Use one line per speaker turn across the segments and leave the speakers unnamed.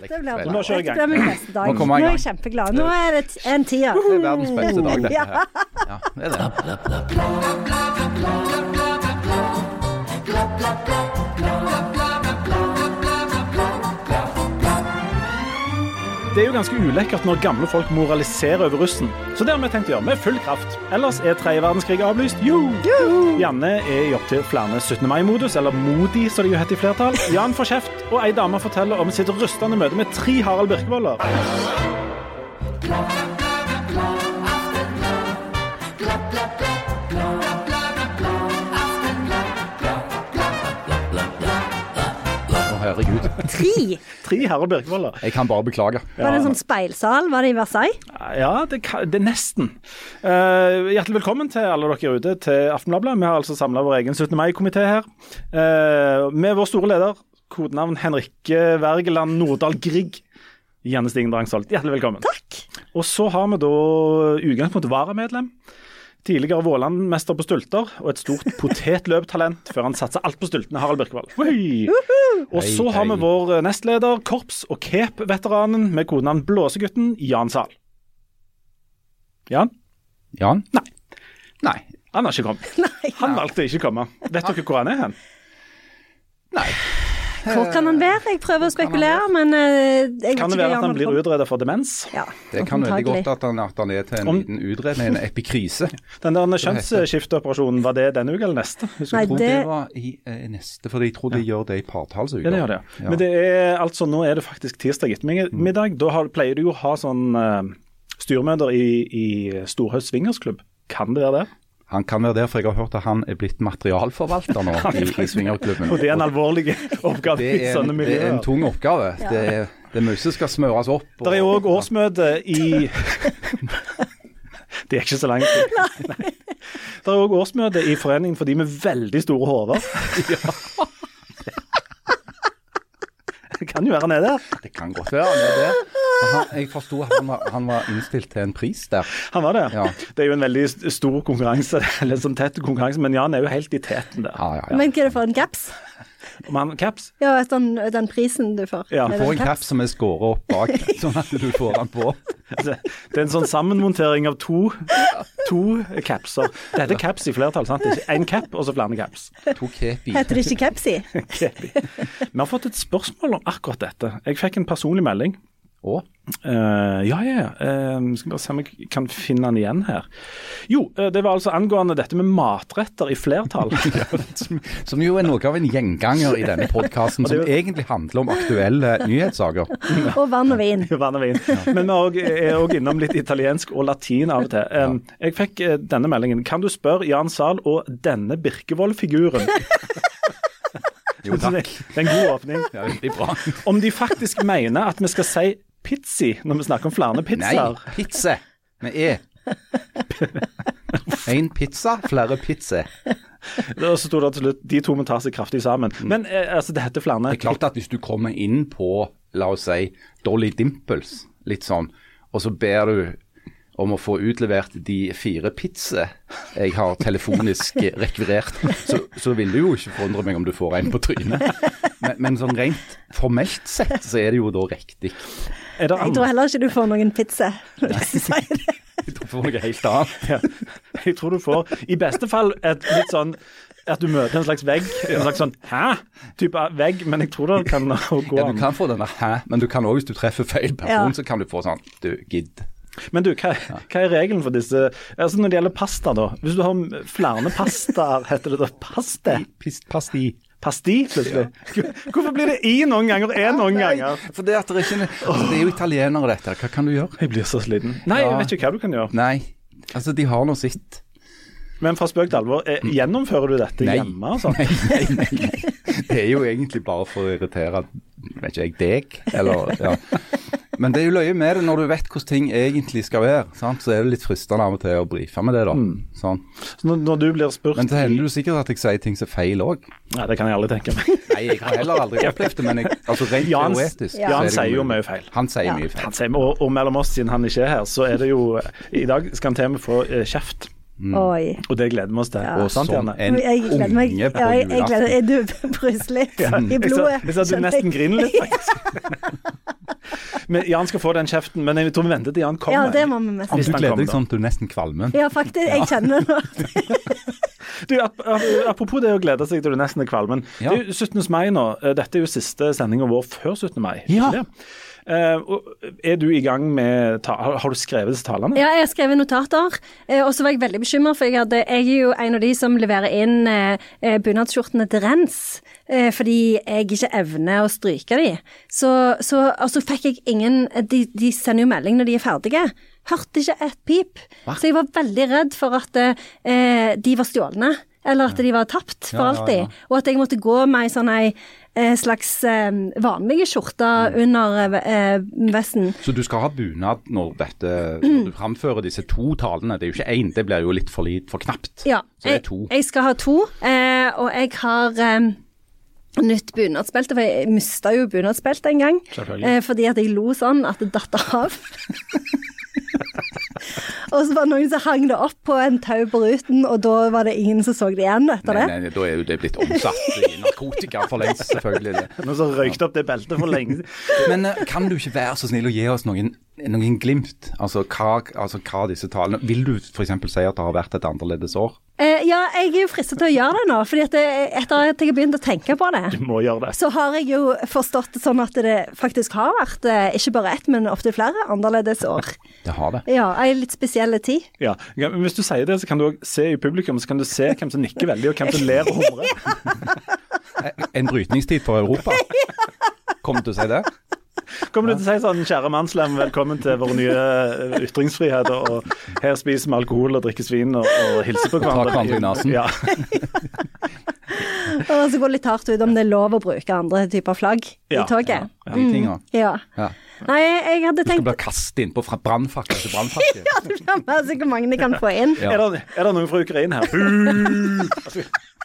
Det blir bra.
nå kjører vi i
Dette
gang.
blir min beste dag.
Nå
Nå er jeg kjempeglad. Nå er det en tier.
Det er verdens beste dag, dette
Ja.
her. Ja, det er det.
Det er jo ganske ulekkert når gamle folk moraliserer over russen. Så det har vi tenkt å gjøre med full kraft. Ellers er tredje verdenskrig avlyst. Jo! Janne er i opptil flere 17. mai-modus, eller Modi, som det jo heter i flertall. Jan får kjeft, og ei dame forteller om sitt rystende møte med tre Harald Birkevoller.
Herregud.
Tre!
Tre Harald Birkevold.
Jeg kan bare beklage.
Var det en sånn speilsal? Var det i Versailles?
Ja, det, det er nesten. Uh, hjertelig velkommen til alle dere ute til Aftenbladet. Vi har altså samla vår egen 17. mai-komité her. Uh, med vår store leder, kodenavn Henrikke Wergeland Nordahl Grieg. Janne Stigen Drangsholt, hjertelig velkommen.
Takk.
Og så har vi da utgangspunktet varamedlem. Tidligere Våland-mester på stulter og et stort potetløptalent før han satser alt på stultene, Harald Birkevold. Og så har vi vår nestleder, korps- og cape-veteranen med kodenavn Blåsegutten, Jan Sahl. Jan?
Jan?
Nei.
Nei.
Han har ikke kommet. Han valgte ikke å komme. Vet dere hvor han er hen?
Nei.
Hvor kan han være? Jeg prøver å spekulere, men eh, jeg
Kan det være at han blir utredet for demens?
Ja,
Det kan veldig godt at han, at han er til en
Om-
liten utredning, en epikrise.
Den der kjønnsskifteoperasjonen, var det denne uka eller neste?
Jeg tror
det-
det var i eh, neste, for jeg tror de gjør det i partallsuka.
Ja, det gjør det.
Ja.
Men det er altså, nå er det faktisk tirsdag ettermiddag. Da har, pleier du jo å ha sånn uh, styremøter i, i Storhaug swingersklubb. Kan det være det?
Han kan være der, for jeg har hørt at han er blitt materialforvalter nå i, i swingerklubben.
Og det er en alvorlig oppgave
Det
i sånne
miljøer. det er en tung oppgave. Det, er, det mye som skal smøres opp. og-
Det er òg årsmøte i Det er ikke så langt. Nei. Det er òg årsmøte i Foreningen for de med veldig store hoder. Det kan jo være han der.
Det kan godt være det. Og Han, jeg forsto at han var, han var innstilt til en pris der.
Han var det.
Ja.
Det er jo en veldig stor konkurranse, eller sånn tett konkurranse, men Jan er jo helt i teten der.
Ja, ja, ja.
Men hva er det for en caps?
Om han caps?
Ja, vet den, den prisen du får.
Ja,
Du
får
en caps som er skåret opp bak, sånn at du får den på.
Altså, Det er en sånn sammenmontering av to, to capser. Det heter caps i flertall, sant? Én cap og så flere caps.
To kepi.
Heter det ikke capsi?
Kepi. Vi har fått et spørsmål om akkurat dette. Jeg fikk en personlig melding.
Og
Uh, ja, ja, ja. Eh, skal bare se om jeg kan finne den igjen her. Jo, uh, det var altså angående dette med matretter i flertall.
som, som jo er noe av en gjenganger i denne podkasten, som egentlig handler om aktuelle nyhetssaker.
Og vann og vin.
Vann og vin. Men vi er òg innom litt italiensk og latin av og til. Um, Jeg fikk eh, denne meldingen. Kan du spørre Jan Zahl og denne Birkevold-figuren
Jo, takk.
Det er en god åpning.
Ja, veldig bra.
Om de faktisk mener at vi skal si pizzi når vi snakker om flere
Nei,
pizzaer.
pizza med E. Én pizza, flere pizza.
Og så sto det til slutt de to må ta seg kraftig sammen. Men eh, altså, det heter flere
Det er klart at hvis du kommer inn på, la oss si, Dolly Dimples, litt sånn, og så ber du om å få utlevert de fire pizza jeg har telefonisk rekvirert, så, så vil det jo ikke forundre meg om du får en på trynet. Men, men sånn rent formelt sett så er det jo da riktig.
Er det
Jeg tror heller ikke du får noen pizza. Hvis du sier det.
Du får noe helt annet.
Ja. Jeg tror du får i beste fall et litt sånn at du møter en slags vegg. En slags sånn hæ? type vegg, men jeg tror det kan gå an.
Ja, du kan få denne hæ, men du kan òg, hvis du treffer feil person,
Ja.
så kan du få sånn du, gidd.
Men du, hva, hva er regelen for disse Altså Når det gjelder pasta, da. Hvis du har flere pastaer, heter det da
paste? Pasti.
Pasti, plutselig. Hvorfor blir det i noen ganger og en noen ganger?
For det, det, er ikke, altså, det er jo italienere, dette. Hva kan du gjøre?
Jeg blir så sliten. Nei, jeg vet ikke hva du kan gjøre.
Nei, altså de har nå sitt.
Men fra spøk til alvor, eh, gjennomfører du dette
Nei.
hjemme? Altså?
Nei, nei, nei, nei. Det er jo egentlig bare for å irritere vet ikke jeg, deg, eller ja. Men det er jo løye med det når du vet hvordan ting egentlig skal være. Sant? Så er det litt fristende av og til å brife med det, da. Sånn.
Så når, når du blir spurt
Men så hender det sikkert at jeg sier ting som er feil òg.
Nei, det kan jeg aldri tenke meg.
Nei, jeg har heller aldri opplevd det, men jeg, altså rent
Jan,
teoretisk
Ja.
Jan sier jo mye feil.
Han sier
Ja.
mye feil.
Han sier, og, og mellom oss, siden han ikke er her, så er det jo I dag skal han til og med få eh, kjeft.
Oi.
Og det gleder vi oss til.
Ja.
Og
Sant,
som
Janne?
en
Jeg gleder meg.
på julaften.
Ja, jeg, jeg gleder
meg.
Er du
Ja,
i blodet?
Jeg sa du nesten griner litt, faktisk. Men Jan skal få den kjeften, men jeg tror vi venter til Jan kommer.
Ja, det må vi mest.
Hvis
du gleder deg sånn at du nesten kvalmen.
Ja, faktisk. Jeg kjenner det nå.
Du, ap ap apropos det å glede seg til du nesten er kvalmen.
Ja.
Det er jo 17. mai nå. Eh, Dette er jo siste sendinga vår før 17. mai. ikke
Ja.
det? Eh, er du i gang med har, har du skrevet disse talene?
Ja, jeg har skrevet notater, eh, og så var jeg veldig bekymra, for jeg, hadde, jeg er jo en av de som leverer inn eh, bunadsskjortene til rens, fordi jeg ikke evner å stryke de. Så, så, altså fikk jeg ingen de, de sender jo melding når de er ferdige. Hørte ikke et pip. Så jeg var veldig redd for at eh, de var stjålne. Eller at de var tapt for
Ja, ja,
alltid.
ja.
Og at jeg måtte gå med ei sånn ei slags eh, vanlige skjorte under eh, vesten.
Så du skal ha bunad når, dette, når du framfører disse to talene. Det er jo ikke én, det blir jo litt for, litt for knapt.
Ja,
Så det
jeg,
er to.
jeg skal ha to, eh, og jeg har eh, nytt bunadsbelte, for jeg mista jo bunadsbeltet en gang. Eh, fordi at jeg lo sånn at det datt av. og så var det noen som hang det opp på en tau på ruten, og da var det ingen som så det igjen etter det.
nei, nei, da er jo det blitt omsatt i narkotika for lengst, selvfølgelig. det.
Noen som røykte opp det beltet for lenge siden.
Men eh, kan du ikke være så snill å gi oss noen, noen glimt? Altså hva, altså hva disse talene Vil du f.eks. si at det har vært et annerledes år?
Eh, ja, jeg er jo fristet til å gjøre det nå, fordi at det, etter at jeg har begynt å tenke på det.
Du må gjøre det.
Så har jeg jo forstått det sånn at det faktisk har vært eh, ikke bare ett, men opptil flere annerledes år.
Det har det.
Ja, litt spesielle tid.
Ja. men Hvis du sier det, så kan du også se i publikum så kan du se hvem som nikker veldig, og hvem som ler og humrer.
En brytningstid for Europa. Kommer du til å si det?
Kommer du til å si sånn Kjære mannslem, velkommen til vår nye ytringsfriheter ytringsfrihet. Og her spiser vi alkohol og drikker svin og, og hilser på
tar
hverandre.
hverandre i nesen.
Ja.
Og så går det litt hardt ut om det er lov å bruke andre typer flagg
Ja,
i toget.
De Mm.
Ja.
Ja.
Nei, jeg hadde tenkt
Du skal
bli
kastet kaste innpå fra brannfakkel til brannfakkel.
altså, hvor mange de kan få inn.
Ja.
Er, det, er det noen fra Ukraina her?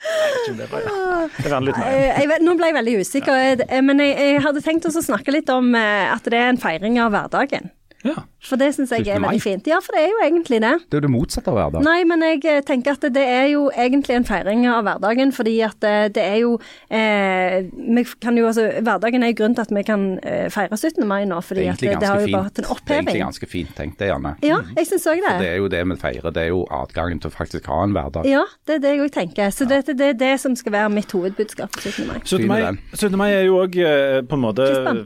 Jeg det var ja. Det.
Eh, Jeg nå ble jeg veldig usikker, men jeg, jeg hadde tenkt å snakke litt om eh, at det er en feiring av hverdagen.
Ja.
For det syns jeg er veldig fint. Ja, for det er jo egentlig det.
Det er jo det motsatte av hverdag.
Nei, men jeg eh, tenker at det er jo egentlig en feiring av hverdagen, fordi at eh, det er jo eh, vi kan jo altså, Hverdagen er jo grunnen til at vi kan eh, feire 17. mai nå, fordi at det, det har jo bare hatt en oppheving.
Det er egentlig ganske fint tenkt, det, Janne.
Ja, jeg syns òg det.
For Det er jo det vi feirer. Det er jo adgangen til å faktisk ha en hverdag.
Ja, det er det jeg òg tenker. Så det, det er det som skal være mitt hovedbudskap på 17. mai.
17. mai, 17. mai er jo òg på en måte
Kristian.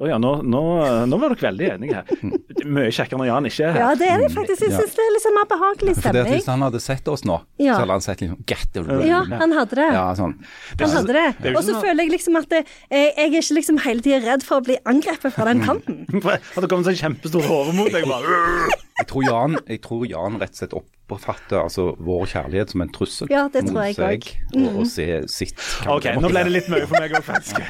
Å ja, nå, nå, nå var dere veldig enige her. Det er Mye kjekkere når Jan ikke er her.
Ja, det er det faktisk. Jeg
Ja.
syns det er litt sånn mer behagelig
For det at. Hvis han hadde sett oss nå,
Ja.
så hadde han sett liksom Get the
Ja, han hadde det.
Ja, sånn.
Han hadde det.
det
Og så føler jeg liksom at det, jeg, jeg er ikke liksom hele tida redd for å bli angrepet fra den kanten.
At det kommer sånn kjempestor hode mot deg. bare
Jeg tror Jan, jeg tror Jan rett og slett oppfatter altså, vår kjærlighet som en trussel
Ja, det tror
mot
jeg
seg,
også.
og, og se sitt
OK, nå ble det litt mye for meg òg, faktisk.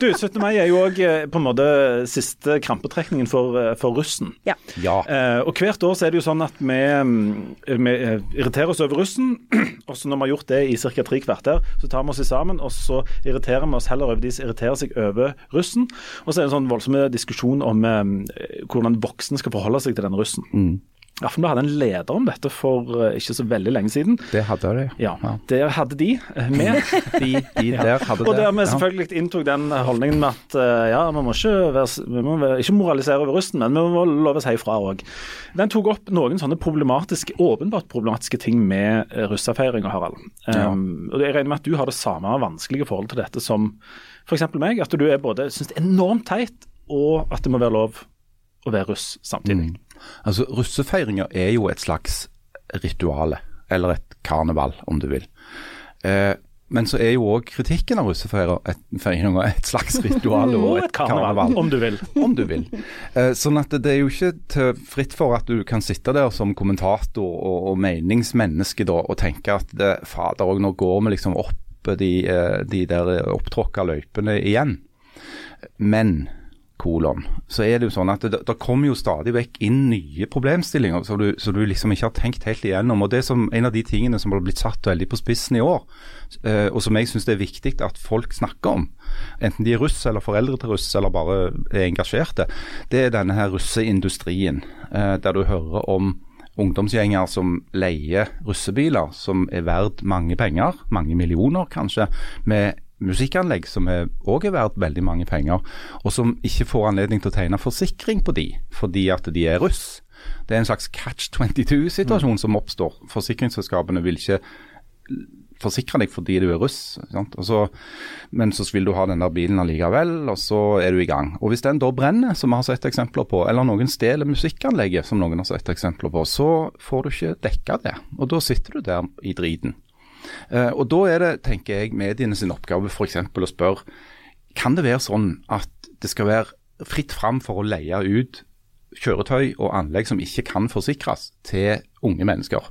Du, 17. mai er jo òg på en måte siste krampetrekningen for, eh, for russen.
Ja.
Ja.
Eh, og hvert år så er det jo sånn at vi, mm, vi eh, irriterer oss over russen. Og så når vi har gjort det i ca. tre kvarter, så tar vi oss sammen og så irriterer vi oss heller over de som irriterer seg over russen. Og så er det en sånn voldsom diskusjon om eh, hvordan voksne skal forholde seg til den russen.
Mm.
Aftenbladet hadde en leder om dette for eh, ikke så veldig lenge siden.
Det hadde de.
Ja, det hadde de eh, med.
De, de der hadde
Og
det.
der vi
Ja.
selvfølgelig inntok den holdningen med at eh, ja, vi må ikke, være, vi må ikke moralisere over russen, men vi må love å si ifra òg. Den tok opp noen sånne problematiske, åpenbart problematiske ting med russefeiringa, Harald. Um, og Jeg regner med at du har det samme vanskelige forholdet til dette som f.eks. meg. At du er både syns det er enormt teit, og at det må være lov å være russ samtidig.
Mm. Altså, Russefeiringer er jo et slags rituale, eller et karneval, om du vil. Eh, men så er jo òg kritikken av russefeiringer et slags ritual og et karneval.
Om du vil.
Om du vil. Eh, sånn at det er jo ikke fritt for at du kan sitte der som kommentator og, og meningsmenneske da, og tenke at det, fader òg, nå går vi liksom opp de, eh, de der opptråkka løypene igjen. Men kolon, så er det jo sånn at det, det kommer jo stadig vekk inn nye problemstillinger som du, som du liksom ikke har tenkt helt igjennom. og det som En av de tingene som har blitt satt veldig på spissen i år, eh, og som jeg syns det er viktig at folk snakker om, enten de er russ eller foreldre til russ eller bare er engasjerte, det er denne her russeindustrien. Eh, der du hører om ungdomsgjenger som leier russebiler som er verdt mange penger, mange millioner kanskje, med musikkanlegg som òg er verdt veldig mange penger, og som ikke får anledning til å tegne forsikring på de fordi at de er russ. Det er en slags catch 22-situasjon mm. som oppstår. Forsikringsselskapene vil ikke forsikre deg fordi du er russ, så, men så vil du ha den der bilen allikevel, og så er du i gang. Og Hvis den da brenner, som vi har sett eksempler på, eller noen stjeler musikkanlegget, som noen har sett eksempler på, så får du ikke dekka det. Og Da sitter du der i driten. Uh, og Da er det, tenker jeg, mediene sin oppgave f.eks. å spørre kan det være sånn at det skal være fritt fram for å leie ut kjøretøy og anlegg som ikke kan forsikres, til unge mennesker?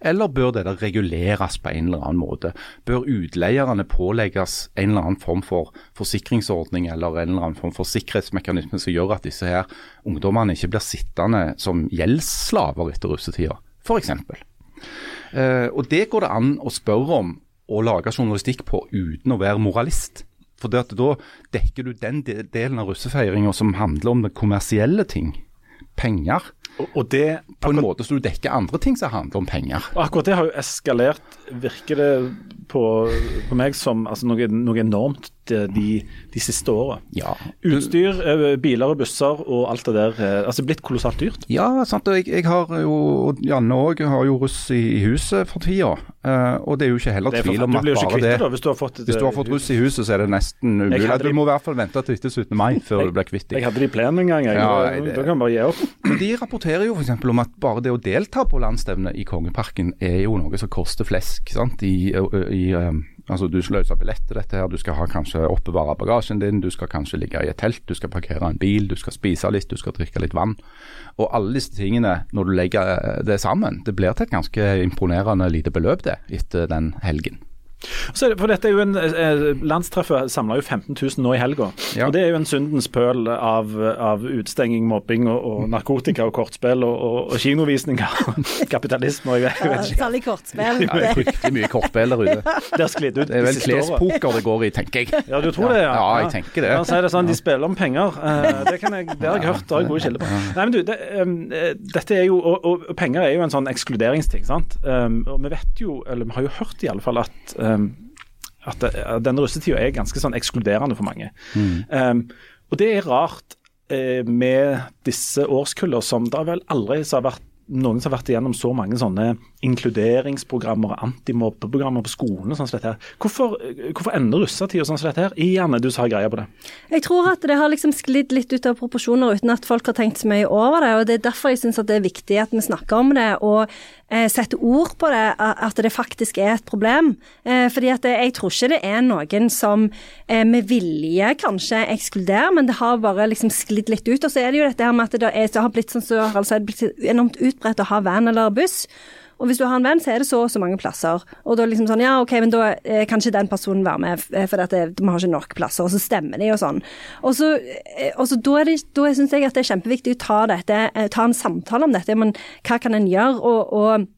Eller bør det reguleres på en eller annen måte? Bør utleierne pålegges en eller annen form for forsikringsordning eller en eller annen form for sikkerhetsmekanisme som gjør at disse her ungdommene ikke blir sittende som gjeldsslaver etter russetida, f.eks. Eh, og Det går det an å spørre om og lage journalistikk på uten å være moralist. For Da dekker du den delen av russefeiringa som handler om det kommersielle ting, penger.
Og det,
på en måte så du dekker andre ting som handler om penger.
Og akkurat det har jo eskalert, virker det på, på meg som altså noe, noe enormt de, de siste åra.
Ja.
Utstyr, eh, biler og busser og alt det der. Eh, altså blitt kolossalt dyrt.
Ja, sant. Og jeg, jeg har jo, og Janne òg har jo russ i, i huset for tida. Uh, og det er jo ikke heller tvil om at bare det
da, hvis, du fått,
hvis du har fått russ i huset, så er det nesten umulig. Du må i hvert fall vente til etter 17. mai før
jeg,
du blir kvitt dem.
Jeg hadde de i plenen en gang, jeg. Ja, da kan bare gi opp.
De rapporterer jo f.eks. om at bare det å delta på landsstevnet i Kongeparken er jo noe som koster flesk sant? i, i um, Altså Du sløser løse billett til dette, her, du skal ha kanskje oppbevare bagasjen din, du skal kanskje ligge i et telt, du skal parkere en bil, du skal spise litt, du skal drikke litt vann. Og alle disse tingene, når du legger det sammen, det blir til et ganske imponerende lite beløp det etter den helgen.
Så, for dette er jo en, eh, Landstreffet samla jo 15 000 nå i helga. Ja. Og Det er jo en syndens pøl av, av utstenging, mobbing og, og, narkotika og kortspill og, og, og kinovisninger. Kapitalisme og jeg vet,
ikke. Særlig kortspill.
Ja, det er fryktelig mye kortspill der ute.
Det er sklidd ut.
Det er vel klespoker det går i, tenker jeg.
Ja, du tror det? Ja,
ja jeg tenker det.
Er det sånn, De spiller om penger. Uh, det, kan jeg, det har jeg hørt, det har jeg gode kilder på. Nei, men du, det, um, dette er jo, og, og, penger er jo en sånn ekskluderingsting. sant? Um, og vi vet jo, eller vi har jo hørt i alle fall at um, at, denne russetida er ganske sånn ekskluderende for mange. Mm. Um, og det er rart eh, med disse årskuller som det vel aldri har vært noen som har vært igjennom så mange sånne inkluderingsprogrammer og antimobbeprogrammer på skolene. sånn som dette her. Hvorfor, hvorfor ender russetida sånn som dette her? Gjerne du som har greie på det.
Jeg tror at det har liksom sklidd litt ut av proporsjoner uten at folk har tenkt så mye over det. og Det er derfor jeg syns det er viktig at vi snakker om det og eh, setter ord på det, at det faktisk er et problem. Eh, fordi at det, jeg tror ikke det er noen som eh, med vilje kanskje ekskluderer, men det har bare liksom sklidd litt ut. Og så er det jo dette her med at det, er, det har blitt sånn så, altså, enormt utbredt å ha van eller buss. Og hvis du har en venn, så er det så og så mange plasser. Og da liksom sånn, ja ok, men da kan ikke den personen være med, eh, for vi har ikke nok plasser. Og så stemmer de og sånn. Og så, eh, og så da, er da syns jeg at det er kjempeviktig å ta dette, eh, ta en samtale om dette. Men hva kan en gjøre? og, og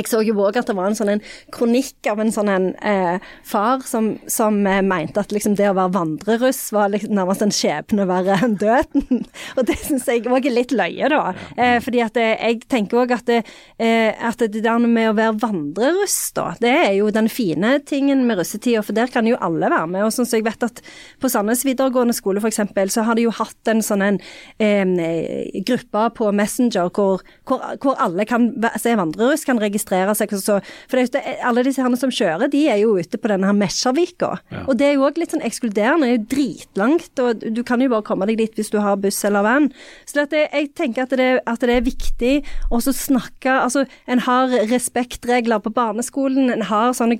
jeg så jo òg at det var en sånn en kronikk av en sånn en eh, far som, som eh, mente at liksom det å være vandreruss var liksom nærmest en skjebne verre enn døden. og det syns jeg òg er litt løye, da. Eh, fordi at det, jeg tenker òg at, eh, at det der med å være vandreruss, da, det er jo den fine tingen med russetida, for der kan jo alle være med. Og sånn som jeg vet at på Sandnes videregående skole f.eks., så har de jo hatt en sånn en eh, gruppe på Messenger hvor, hvor, hvor alle kan er vandreruss, kan registrere registrere seg. Så, for det, alle disse herne som kjører, de er jo ute på denne her Mesjarvika. Ja. Og det er jo òg litt sånn ekskluderende. Det er jo dritlangt, og du kan jo bare komme deg dit hvis du har buss eller van. Så det, jeg tenker at det, at det er viktig å snakke Altså, en har respektregler på barneskolen, en har sånne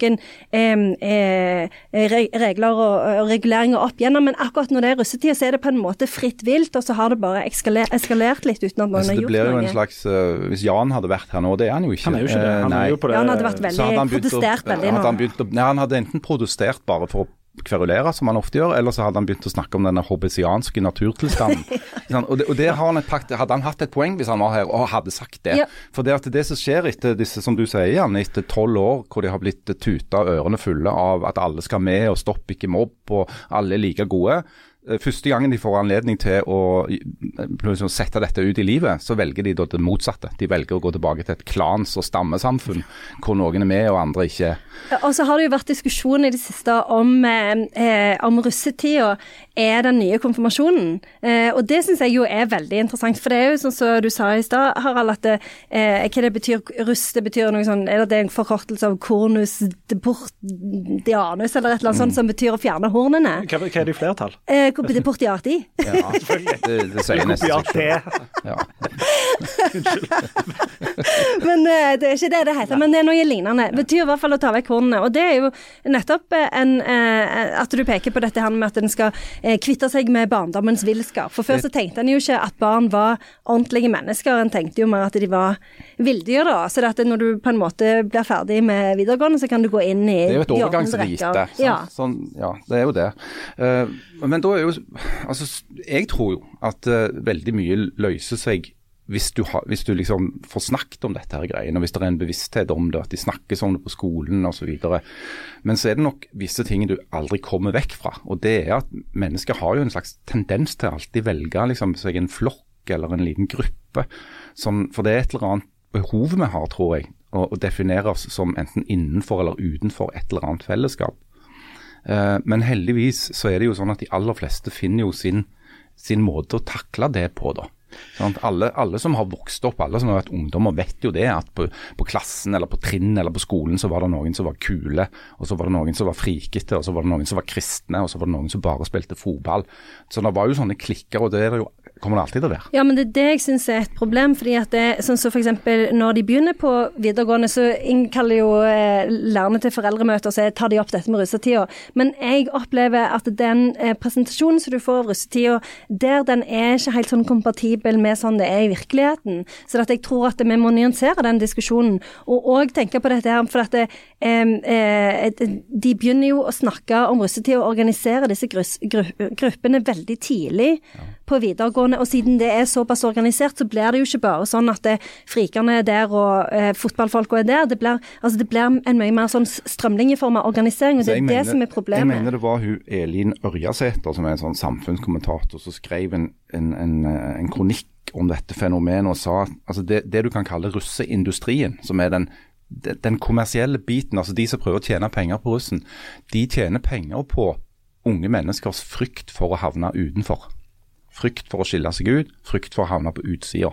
eh, regler og, og, reguleringer opp gjennom, men akkurat når det er russetid, så er det på en måte fritt vilt, og så har det bare eskalert, eskalert litt uten at noen altså, har gjort noe.
Det blir jo en slags uh, Hvis Jan hadde vært her nå, det er han jo ikke.
Han er jo ikke det.
Han,
Nei.
ja, han hadde vært veldig hadde protestert veldig nå.
Han, å, nei, han hadde enten protestert bare for å kverulere, som han ofte gjør, eller så hadde han begynt å snakke om denne hobbesianske naturtilstanden. og, det, og der han et, hadde han hatt et poeng hvis han var her og hadde sagt det. Ja. For det, at det som skjer etter disse, som du sier, Jan, etter tolv år hvor de har blitt tuta ørene fulle av at alle skal med og stopp ikke mobb og alle er like gode, eh, første gangen de får anledning til å liksom, sette dette ut i livet, så velger de det motsatte. De velger å gå tilbake til et klans- og stammesamfunn hvor noen er med og andre ikke.
Og så har det jo vært diskusjon i det siste om, eh, om russetida er den nye konfirmasjonen. Eh, og det syns jeg jo er veldig interessant. For det er jo sånn som du sa i stad, Harald, at det, eh, hva det betyr russ, det betyr noe sånn Eller det er en forkortelse av cornus deportianus, eller et eller annet sånt, som betyr å fjerne hornene.
Hva, hva er det i flertall?
Eh, deportiati.
Ja, det, det sier nesten seg selv. Unnskyld.
men eh, det er ikke det det heter, men det er noe lignende. Det betyr i hvert fall å ta vekk hornene. Og det er jo nettopp eh, en, eh, at du peker på dette her med at en skal kvitte seg med barndommens villskap. For før så tenkte en jo ikke at barn var ordentlige mennesker, en tenkte jo mer at de var villdyr, da. Så at når du på en måte blir ferdig med videregående, så kan du gå inn i
Det er jo et overgangsrite. Ja. Sånn, ja, det er jo det. men da er jo Altså, jeg tror jo at veldig mye løser seg hvis du, ha, hvis du, liksom får snakket om dette her greiene, og hvis det er en bevissthet om det, at de snakkes om det på skolen osv. Men så er det nok visse ting du aldri kommer vekk fra. Og det er at mennesker har jo en slags tendens til å alltid velge liksom, seg en flokk eller en liten gruppe. Som, for det er et eller annet behov vi har, tror jeg, å, å definere oss som enten innenfor eller utenfor et eller annet fellesskap. Eh, men heldigvis så er det jo sånn at de aller fleste finner jo sin, sin måte å takle det på, da. Alle, alle, som har vokst opp, alle som har vært ungdommer, vet jo det at på, på, klassen eller på trinn eller på skolen så var det noen som var kule, og så var det noen som var frikete, og så var det noen som var kristne, og så var det noen som bare spilte fotball. Så det var jo sånne klikker, og det er det jo kommer det alltid til å være.
Ja, men det er det jeg syns er et problem. fordi at det, sånn som så f.eks. når de begynner på videregående, så innkaller jo eh, lærerne til foreldremøter, og så tar de opp dette med russetida. Men jeg opplever at den eh, presentasjonen som du får av russetida, der den er ikke helt sånn kompatibel med sånn det er i virkeligheten. Så jeg tror at vi må nyansere den diskusjonen, og òg tenke på dette her. For at det, eh, de begynner jo å snakke om russetida og organisere disse gruppene veldig tidlig. Ja på videregående. Og siden det er såpass organisert, så blir det jo ikke bare sånn at det, frikerne er der og eh, fotballfolka er der. Det blir, altså det blir en mye mer sånn strømlinjeforma organisering, og det er det som er problemet.
Jeg mener det var hun Elin Ørjasæter, som er en sånn samfunnskommentator, som skrev en, en, en, en kronikk om dette fenomenet og sa at altså det, det, du kan kalle russeindustrien, som er den den kommersielle biten, altså de som prøver å tjene penger på russen, de tjener penger på unge menneskers frykt for å havne utenfor. Frykt for å skille seg ut, frykt for å havne på utsida.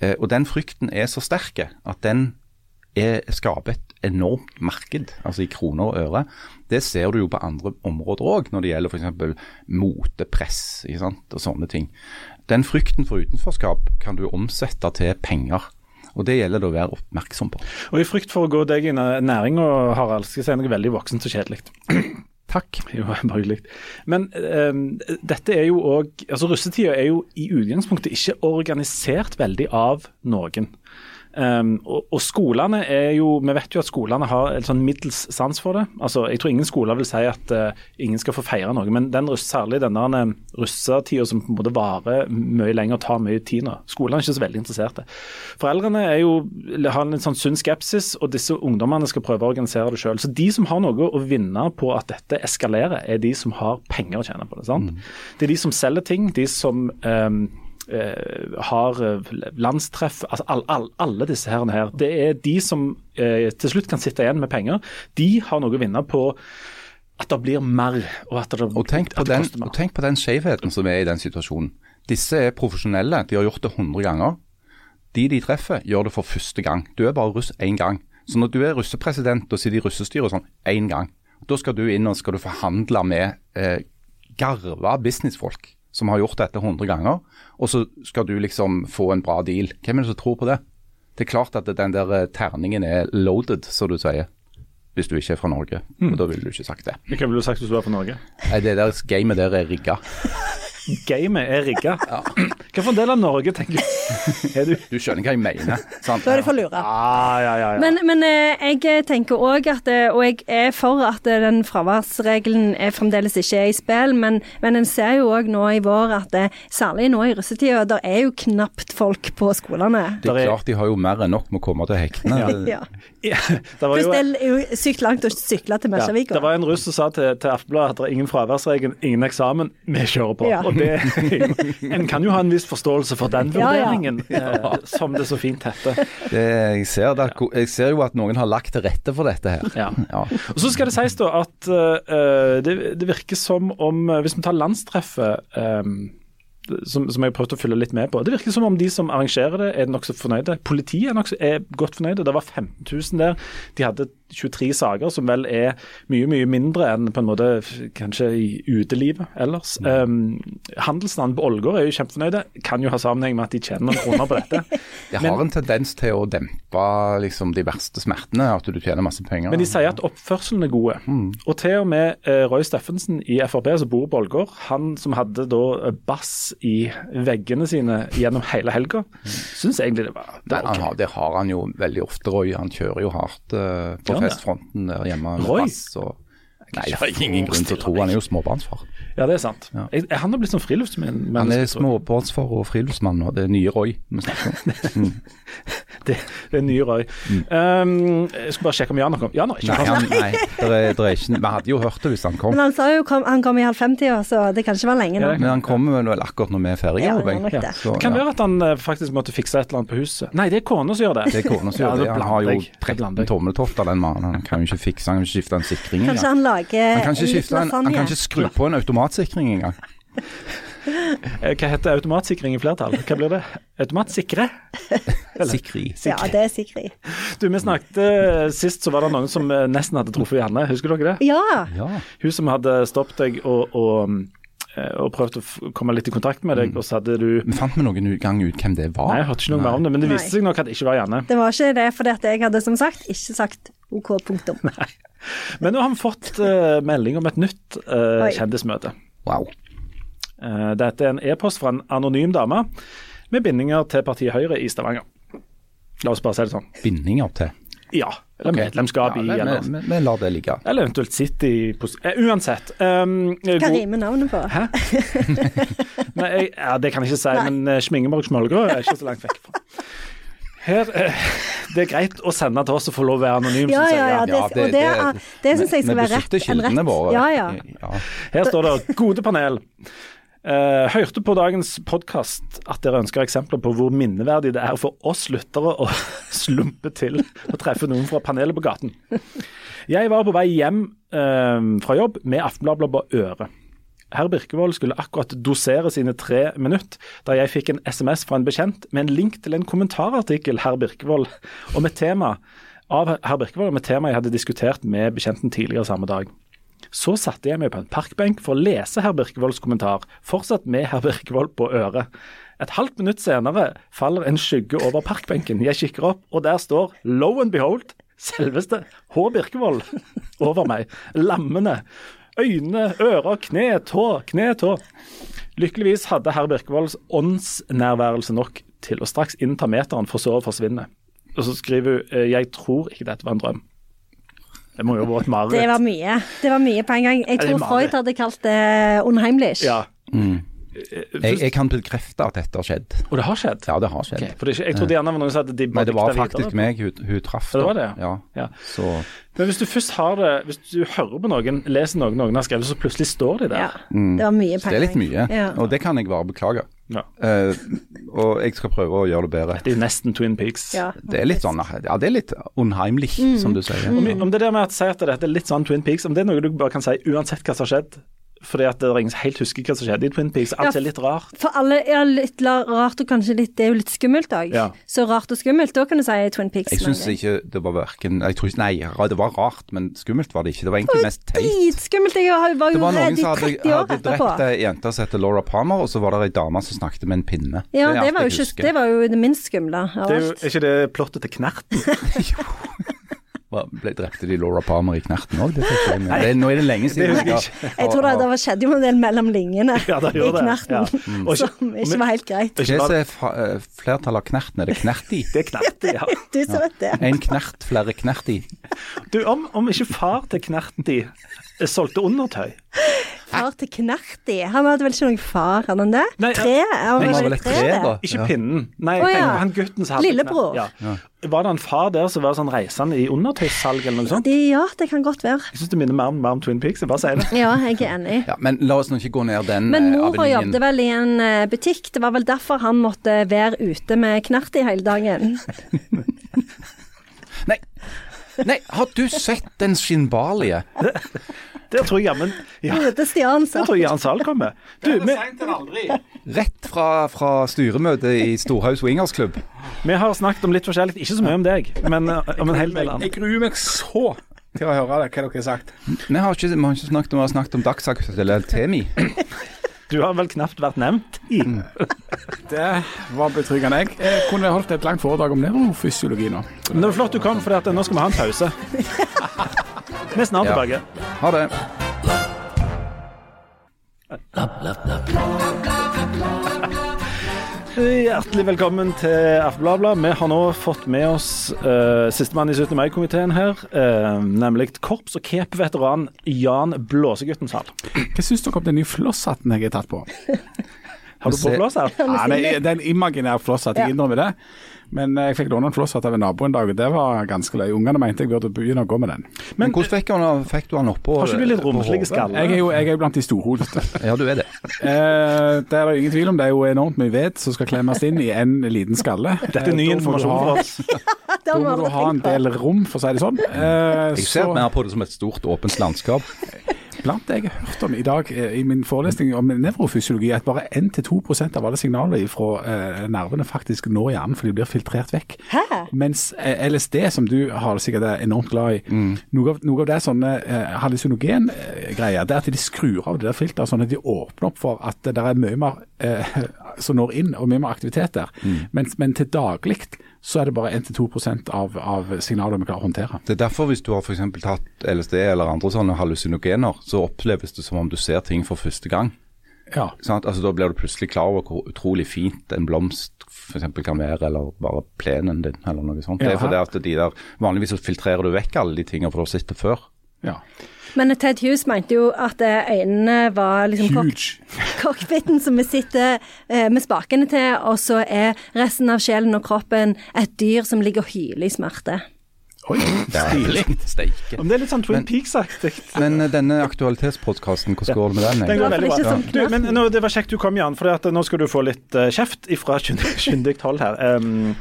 Eh, og den frykten er så sterk at den er, skaper et enormt marked, altså i kroner og øre. Det ser du jo på andre områder òg, når det gjelder f.eks. motepress og sånne ting. Den frykten for utenforskap kan du omsette til penger. Og Det gjelder det å være oppmerksom på.
Og I frykt for å gå deg i næringa, Harald, skal jeg si noe veldig voksent og kjedelig.
Takk.
Jo, bare hyggelig. Men um, dette er jo òg Altså, russetida er jo i utgangspunktet ikke organisert veldig av noen. Um, og, og, skolene er jo Vi vet jo at skolene har en sånn middels sans for det. Altså, Jeg tror ingen skoler vil si at uh, ingen skal få feire noe, men den, særlig denne uh, russetida som på en måte varer mye lenger og tar mye tid nå. Skolene er ikke så veldig interesserte. Foreldrene er jo, har en sånn sunn skepsis, og disse ungdommene skal prøve å organisere det sjøl. Så de som har noe å vinne på at dette eskalerer, er de som har penger å tjene på det. sant? Mm. Det er de som selger ting, de som um, eh, har eh, landstreff altså all, all, Alle disse herrene her. Det er de som eh, til slutt kan sitte igjen med penger. De har noe å vinne på at det blir mer. Og, at det,
og, tenk, på den, og tenk på den skjevheten som er i den situasjonen. Disse er profesjonelle. De har gjort det 100 ganger. De de treffer, gjør det for første gang. Du er bare russ én gang. Så når du er russepresident og sitter i russestyret sånn én gang, da skal du inn og skal du forhandle med eh, garva businessfolk som har gjort dette 100 ganger, og så skal du liksom få en bra deal. Hvem er det som tror på det? Det er klart at den der eh, terningen er loaded, som du sier. Hvis du ikke er fra Norge. Mm. Og da ville du ikke sagt det.
Hva ville du sagt hvis du var fra Norge?
Det der gamet der er rigga.
gamet er rigga? Ja. Hvilken del av Norge tenker
er du? Du skjønner hva jeg mener.
Sant? Da er det for lure.
Ah, ja, ja,
men, men, eh, jeg tenker òg at eh, Og jeg er for at eh, den fraværsregelen fremdeles ikke er i spill, men, men en ser jo òg nå i vår at det, særlig nå i russetida, der er jo knapt folk på skolene.
Det er klart de har jo mer enn nok med å komme til hektene.
ja. Ja, det var jo
det er jo sykt langt å sykle til
ja, det var en russ som sa til, til Aftenbladet at det er ingen fraværsregel, ingen eksamen, vi kjører på.
Ja.
Og det, En kan jo ha en viss forståelse for den
Ja, ja.
vurderingen, eh, som det så fint heter.
Det, jeg, ser det, jeg ser jo at noen har lagt til rette for dette her.
Ja.
Ja.
Og Så skal det sies da at uh, det, det virker som om Hvis vi tar landstreffet eh, som, som jeg har prøvd å følge litt med på. Det virker som om de som arrangerer det, er nokså fornøyde. Politiet er, nokså, er godt fornøyde. Det var 15 000 der. De hadde 23 saker, som vel er mye mye mindre enn på en måte kanskje i utelivet ellers. Um, Handelsstanden på Ålgård er jo kjempefornøyde. Kan jo ha sammenheng med at de tjener noen kroner på dette.
Det
Men-
har en tendens til å dempe liksom, de verste smertene, at du tjener masse penger.
Men de sier at oppførselen er gode. Og til og med uh, Roy Steffensen i Frp, som bor på Ålgård, han som hadde da eh, bass i veggene sine gjennom hele helga, syns egentlig det var, det
Men
var
han
ok.
har, det har han jo veldig ofte, Roy. Han kjører jo hardt uh, på
det?
Festfronten der hjemme. med
Roy?
bass og Nei, jeg har ingen grunn til å tro. Han er jo småbarnsfar.
Ja, det er sant.
Ja.
Jeg, han har blitt sånn friluftsmann
Han er småbarnsfar og friluftsmann, nå. det er nye Roy vi snakker om.
Det, det er nye Roy. Um, jeg skal bare sjekke om Jan har kommet. Jan har ikke
Nei,
kommet.
han, nei det, er, det er ikke Vi hadde jo hørt det hvis han kom.
Men han sa jo kom, han kom i halv 50 år, så det kan ikke være lenge nå.
Men han kommer vel akkurat når vi er ferdige.
Ja, han det.
Så,
Det kan være at han eh, faktisk måtte fikse et eller annet på huset. Nei, det er kona som gjør det.
Det er kona som gjør det. Han har jo
jeg. Da blander
13 tommeltotter, den mannen. Han kan jo ikke fikse, han kan ikke skifte en sikring
Kanskje han lager
Han kan ikke,
litt
skifte han kan ikke skru på en automatsikring engang.
Eh, Hva heter automatsikring i flertall? Hva blir det? Automatsikre?
Sikri.
Ja, det er sikri.
Du, vi snakket eh, Sist så var det noen som eh, nesten hadde truffet Janne. Husker dere det?
Ja.
Ja.
Hun som hadde stoppet deg og, og, eh, og prøvd å komme litt i kontakt med deg, og så hadde du
Vi fant vi noen gang ut hvem det var?
Nei, jeg hørte ikke noe mer om det, men det viste seg nok at det ikke var Janne.
Det var ikke det fordi at jeg hadde som sagt ikke sagt OK, punktum.
Men nå har vi fått uh, melding om et nytt
uh,
kjendismøte.
Wow.
Uh, dette er en e-post fra en anonym dame med bindinger til partiet Høyre i Stavanger. La oss bare si det sånn.
Bindinger til.
Ja. Eller medlemskap
Ja,
i,
vi, vi lar det ligge.
eller eventuelt sitte i pos- Uansett. Um,
Hva
god-
rimer navnet på?
Hæ? Nei, jeg, ja, det kan jeg ikke si,
Nei.
men uh, Smingeborg Smølgrå er ikke så langt vekk fra. Her, eh, det er greit å sende til oss og få lov å være anonym,
Ja,
jeg.
ja, ja. Det,
Ja, det-
og det,
det-
er- det syns jeg skal være rett.
kildene våre.
Ja, ja.
ja.
Her står det 'Gode panel'. Uh, hørte på dagens podkast at dere ønsker eksempler på hvor minneverdig det er for oss lyttere å slumpe til og treffe noen fra panelet på gaten. Jeg var på vei hjem uh, fra jobb med Aftenbladet på øret. Herr Birkevold skulle akkurat dosere sine tre minutter da jeg fikk en SMS fra en bekjent med en link til en kommentarartikkel herr Birkevold, og med tema av herr Birkevold med tema jeg hadde diskutert med bekjenten tidligere samme dag. Så satte jeg meg på en parkbenk for å lese herr Birkevolds kommentar, fortsatt med herr Birkevold på øret. Et halvt minutt senere faller en skygge over parkbenken. Jeg kikker opp, og der står, lo and behold, selveste H. Birkevold over meg. Lammende. Øyne, ører, kne, tå, kne, tå. Lykkeligvis hadde herr Birkevolds åndsnærværelse nok til å straks innta meteren, for så å forsvinne. Og så skriver hun eh, jeg tror ikke dette var en drøm. Det må jo ha vært et mareritt.
Det var mye. Det var mye på en gang. Jeg tror. Freud hadde kalt det unheimlich.
Ja.
Mm.
Eh,
Jeg, jeg kan bekrefte at dette har skjedd.
Og det har skjedd?
Ja, det har skjedd.
Okay, for det jeg trodde gjerne det var noen som hadde dibba
Men det var faktisk
videre.
meg hun, hun traff.
Det var det,
ja.
Ja.
Så
Men hvis du først har det, hvis du hører på noen, leser noen noen har skrevet, så plutselig står de der.
Ja, Det var mye på
det er litt mye,
Ja.
og det kan jeg bare beklage.
Ja.
Uh, og jeg skal prøve å gjøre det bedre.
Det er nesten Twin Peaks.
Ja.
Det er litt sånn, ja det er litt unheimlich,
Mm.
som du sier.
Om, om det der med å si at dette er litt sånn Twin Peaks, om det er noe du bare kan si uansett hva som har skjedd, fordi at det er ingen som helt husker hva som skjedde i Twin Peaks, alt
Ja.
er litt rart.
For alle er litt rart og kanskje litt Det er jo litt skummelt òg.
Ja.
Så rart og skummelt, da kan du si Twin Peaks.
Jeg syns ikke det var verken jeg tror, ikke- Nei, det var rart, men skummelt var det ikke. Det var egentlig mest teit.
Dritskummelt. Jeg var
Det
jo
var noen
redd i
Det var
30 år
hadde
etterpå.
drept ei jente som heter Laura Palmer, og så var det ei dame som snakket med en pinne.
Ja, det,
det
var, jo ikke, det var jo det minst skumle av
Det er jo
alt.
er ikke det plottet til Knerten?
Hva, Ble drepte de Laura Palmer i Knerten òg? Det, det nå er det lenge siden.
Det jeg ikke.
Jeg tror det, det var skjedde jo en del mellom linjene
Ja,
i knerten,
Ja. Mm. Og
som ikke var helt greit.
Ikke
Hva
bare-
er eh, flertallet av Knerten? Er det Knerti?
Det er Knerti, ja.
Du som vet det.
En knert, flere Knerti.
Du, om, om ikke far til Knerti solgte undertøy
far til Knerti? Han hadde vel ikke noen far, han han det?
Nei,
tre? Han var
var
vel
et
tre,
tre, da?
Ikke
Ja.
pinnen. Nei,
oh, ja.
han gutten som hadde
Lillebror.
Ja. Var det en far der som var sånn reisende i undertøyssalg eller noe sånt?
De, ja, det kan godt være.
Jeg syns det minner mer om, mer om Twin Peaks. Jeg bare sier det.
Ja, jeg er enig.
Ja, men la oss nå ikke gå ned den
Men
eh,
mora jobbet vel i en eh, butikk. Det var vel derfor han måtte være ute med Knerti hele dagen.
Nei. Nei, har du sett den skinnbarlige?
Der tror jeg jammen ja,
Ute Stian sa.
Der tror jeg Jan Zahl kommer. Du, vi,
Rett fra, fra styremøtet i Storhaug Wingersklubb.
vi har snakket om litt forskjellig, ikke så mye om deg, men eh, om en hel del
Jeg gruer meg så til å høre det, hva dere har sagt.
Vi har ikke, vi har ikke snakket om, vi har snakket om dagsaktuelle Temi.
Du har vel knapt vært nevnt i
Det var betryggende. Jeg, jeg kunne holdt et langt foredrag om nevrofysiologi nå.
Men det var flott du kom, for nå skal vi ha en pause. Vi er snart
Ja.
tilbake.
Ha det.
Hjertelig velkommen til Aftenbladet. Vi har nå fått med oss uh, sistemann i 17. mai-komiteen her, uh, nemlig korps- og cape-veteran Jan Blåsegutten Sal.
Hva syns dere om den nye flosshatten jeg har tatt på?
Har du på
flosshatt? det, er- det er en imaginær flosshatt, jeg innrømmer det. Men eh, jeg fikk låne en flosshatt av en nabo en dag, og det var ganske løye. Ungene mente jeg burde begynne å gå med den.
Men hvordan fikk, han, fikk du han oppå
Har ikke du litt romslige skaller?
Jeg er jo, jeg er jo blant de storhodete.
Ja, du er det.
Eh, det er det ingen tvil om. Det er jo enormt mye ved som skal klemmes inn i en liten skalle.
Dette er ny
Eh,
informasjon for oss.
Det
Da må du ha en del rom, for å si det sånn. Eh,
Jeg ser
så-
mer på det som et stort, åpent landskap.
Blant det jeg har hørt om i dag eh, i min forelesning om nevrofysiologi, er at bare 1-2% av alle signaler fra eh, nervene faktisk når hjernen, for de blir filtrert vekk.
Hæ?
Mens eh, LSD, som du har sikkert er enormt glad i, noe, av, noe av det er sånne eh, hallusinogen-greier, det er at de skrur av det der filteret, sånn at de åpner opp for at det er mye mer som når inn, og mye mer aktivitet der. Men, men til daglig så er det bare 1-2% av, av signaler vi klarer å håndtere.
Det er derfor hvis du har eksempel tatt LSD eller andre sånne hallusinogener, så oppleves det som om du ser ting for første gang.
Ja.
Sant? Altså, da blir du plutselig klar over hvor utrolig fint en blomst for eksempel kan være, eller bare plenen din, eller noe sånt.
Ja,
det er fordi at de der, Vanligvis så filtrerer du vekk alle de tingene for du har sett det før.
Ja.
Men Ted Hughes mente jo at eh, øynene var liksom cockpiten som vi sitter eh, med spakene til, og så er resten av sjelen og kroppen et dyr som ligger og hyler i smerte.
Oi, stilig.
Steike.
Det er litt sånn Twin
Men-
Peaks-aktig.
Men eh, denne aktualitetspodkasten, hvordan går det med den?
Den går veldig bra. Du, men nå, Det var kjekt du kom, Jan, for at, nå skal du få litt eh, kjeft fra kyndig hold her. Um,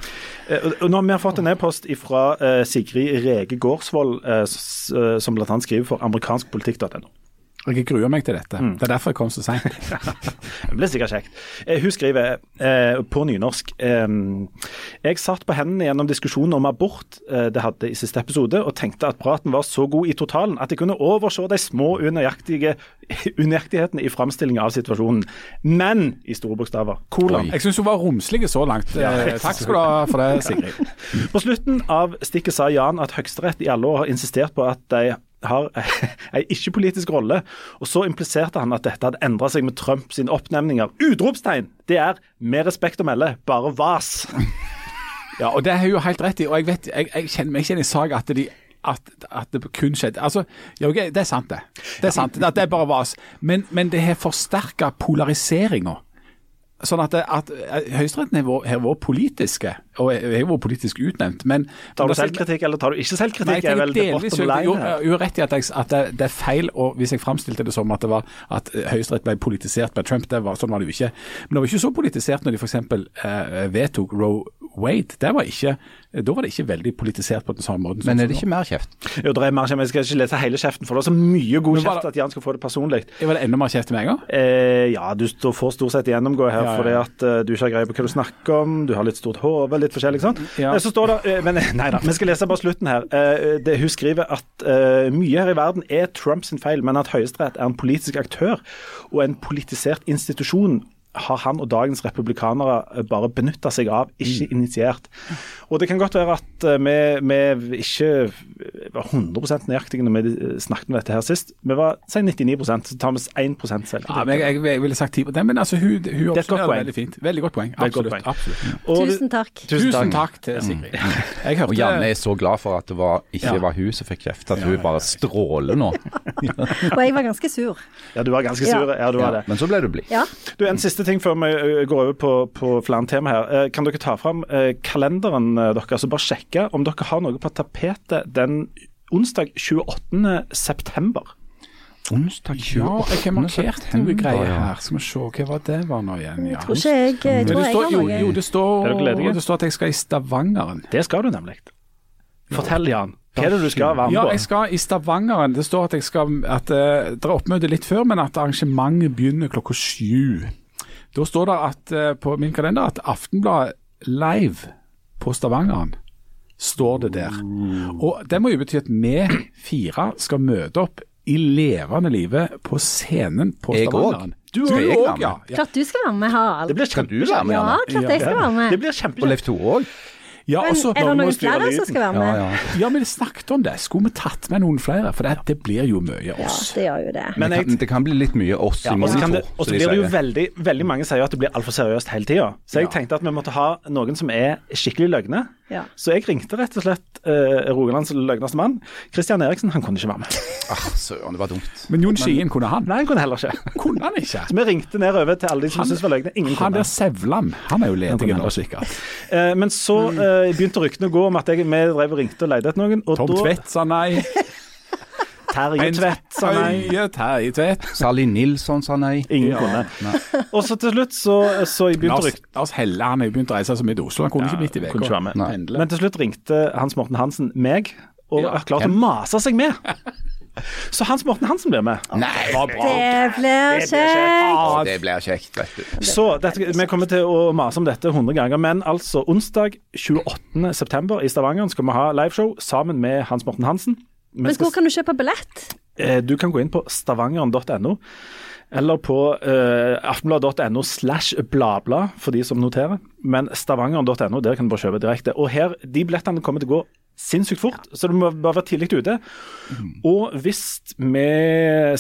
nå har vi fått en e-post fra uh, Sigrid Rege Gårdsvold, uh, som bl.a. skriver for amerikanskpolitikk.no.
Jeg gruer meg til dette. Det er derfor jeg kom så seint.
Det blir sikkert kjekt. Eh, hun skriver eh, på nynorsk eh, Jeg satt på hendene gjennom diskusjonen om abort eh, det hadde i siste episode, og tenkte at praten var så god i totalen at jeg kunne overse de små unøyaktighetene i framstillinga av situasjonen. Men i store bokstaver. Kolon.
Jeg syns hun var romslig så langt. Ja, takk skal du ha for det, Sigrid.
På slutten av stikket sa Jan at Høyesterett i alle år har insistert på at de har en ikke-politisk rolle, og så impliserte han at dette hadde endra seg med Trump sine oppnevninger. Utropstegn! Det er, med respekt å melde, bare vas.
Ja, og det har hun jo helt rett i. Og jeg vet, jeg, jeg kjenner meg ikke igjen i saken at de at, at det kun skjedde Altså, ja, okay, det er sant, det. Det er sant, at det er bare vas. Men, men det har forsterka polariseringa. Sånn at, det- at eh, Høyesteretten har vært- politiske, og har vært politisk utnevnt. Men
Tar du selvkritikk, eller tar du ikke
Nei,
selvkritikk?
jeg
er vel
delvis jo, jo, rett i at, jeg, at det, det er feil, og hvis jeg framstilte det som at det var at Høyesterett ble politisert med Trump, det var, sånn var det jo ikke. Men det var ikke så politisert når de f.eks. Eh, vedtok Roe Wade. Det var ikke, da var det ikke veldig politisert på den samme måten.
Men er det ikke mer kjeft?
Jo, det er mer kjeft. Jeg skal ikke lese hele kjeften, for det er så mye god kjeft
det-
at Jan skal få det personlig.
Var det enda mer kjeft til meg òg?
Eh, ja, du står- får stort sett gjennomgå her
Ja, ja.
fordi at uh, du ikke har greie på hva du snakker om, du har litt stort hode, litt forskjellig, sant?
Ja.
Eh, så står det, uh, men nei da, vi skal lese bare slutten her. Uh, det, hun skriver at mye her i verden er Trumps feil, men at Høyesterett er en politisk aktør og en politisert institusjon har han og dagens republikanere eh, bare benytta seg av, ikke initiert. Og det kan godt være at eh, vi, vi ikke var 100 nøyaktige når vi eh, snakket om dette her sist. Vi var si 99 så tar vi 1 selv.
Ja, men jeg, jeg, ville sagt 10 Nei, men altså, hun, hun
er et godt
oppsummerer
poeng.
veldig fint. Veldig godt poeng.
Absolutt. godt poeng.
absolutt.
Og-
Tusen takk.
Tusen takk til Sigrid. Jeg hørte
Og Janne er så glad for at det var, ikke
Ja.
var hun som fikk kjeft, at hun bare stråler nå.
Og jeg var ganske sur.
Ja, du var ganske sur. Ja, du var det.
Men så ble du blid.
Ja.
Du, En siste ting før vi går over på, på flere tema her. Eh, Kan dere ta fram eh, kalenderen eh, deres og bare sjekke om dere har noe på tapetet den onsdag 28. september?
Onsdag
Ja, jeg har markert noe greier her. Skal vi se, hva var det var nå igjen? Ja.
Jeg tror ikke jeg, jeg, tror jeg har noe.
jo, det står,
dere
det står at jeg skal i Stavangeren.
Det skal du nemlig. Fortell, Jan. Hva er det du skal være med
Ja, jeg skal i Stavangeren. Det står at jeg skal at eh, Det er oppmøte litt før, men at arrangementet begynner klokka sju. Da står det at, eh, på min kalender at Aftenbladet live på Stavangeren står det der. Og Det må jo bety at vi fire skal møte opp i levende live på scenen på
Jeg
Stavangeren. Du òg, ja. ja.
Klart du skal være med, Harald.
Det blir
kjempe... du
kjempekjekt.
være med,
Ja, klart jeg skal være
Det blir
kjempe...
Og.
Leif Tore òg?
Ja
Men
også,
er det
Noen
flere som skal være med?
ja.
ja, men vi snakket om det. Skulle vi tatt med noen flere? For det, det blir jo mye oss.
Ja, det gjør jo det.
Men
det,
jeg,
kan, det kan bli litt mye oss
ja,
i
det, og så blir det jo veldig Veldig mange sier jo at det blir altfor seriøst hele tida. Så jeg
Ja.
tenkte at vi måtte ha noen som er skikkelig løgne.
Ja.
Så jeg ringte rett og slett uh, Rogalands løgneste mann. Christian Eriksen han kunne ikke være med.
Ah, søren, det var dumt.
Men Jon Skien, kunne han?
Nei, han kunne heller ikke.
Kunne han ikke?
Så vi ringte nedover til alle de som syntes var løgne. Ingen
Han der
kunne.
Sevland, han er jo ledig
kunne
nå, sikkert.
Uh, men så eh, begynte ryktene å gå om at jeg, vi drev og ringte og leide etter noen. Og
Tom
da
Tvedt sa nei.
Terje Tvedt sa nei.
Høie Terje Tvedt.
Sally Nilsson sa nei.
Ingen
Ja.
kunne. Og så til slutt så, så jeg begynte
Lars, Lars Helle han er jo begynt å reise så mye til Oslo, han kunne ikke i
kunne ikke være med.
Pendle.
Men til slutt ringte Hans Morten Hansen meg, og
Ja,
klarte å mase seg med. Så Hans Morten Hansen blir med.
Nei,
Det blir
Det blir
kjekt.
Det blir kjekt, vet du.
Så dette, vi kommer til å mase om dette 100 ganger, men altså onsdag 28. september i Stavanger skal vi ha liveshow sammen med Hans Morten Hansen. Vi
Men hvor kan du kjøpe billett?
Eh, Du kan gå inn på stavangeren.no, eller på uh, aftenblad.no slash bladblad, for de som noterer. Men stavangeren.no, der kan du bare kjøpe direkte. Og her, de billettene kommer til å gå sinnssykt fort, så du må bare være tidlig ute. Og hvis vi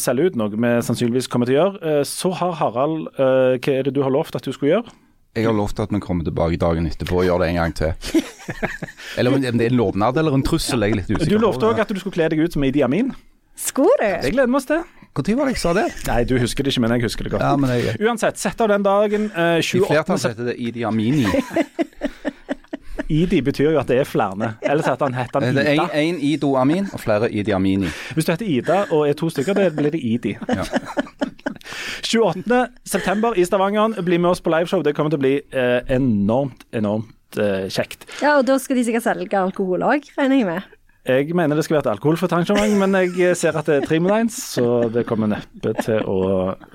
selger ut noe vi sannsynligvis kommer til å gjøre, eh, så har Harald eh, Hva er det du har lovt at du skulle gjøre?
Jeg har lovt at vi kommer tilbake dagen etterpå og gjør det en gang til. Eller om det er en lovnad eller en trussel, jeg er litt usikker
Du lovte òg at du skulle kle deg ut som Idi Amin.
Skulle
Det
du?
gleder vi oss til.
Når var det jeg sa det?
Nei, du husker det ikke, men jeg husker det godt.
Ja, men jeg,
Uansett, sett av den dagen. eh,
I flertall heter det Idi Amini.
Idi betyr jo at det er flere. Ellers heter han, heter han
Det er
Ida.
én Ido Amin og flere Idi Amini.
Hvis du heter Ida og er to stykker, det blir det Idi.
Ja.
28. september i Stavanger. Bli med oss på liveshow. Det kommer til å bli eh, enormt, enormt eh, kjekt.
Ja, og da skal de sikkert selge alkohol òg, regner jeg med.
Jeg mener det skal være et alkoholfritt arrangement, men jeg ser at det er tre mot én, så det kommer neppe til å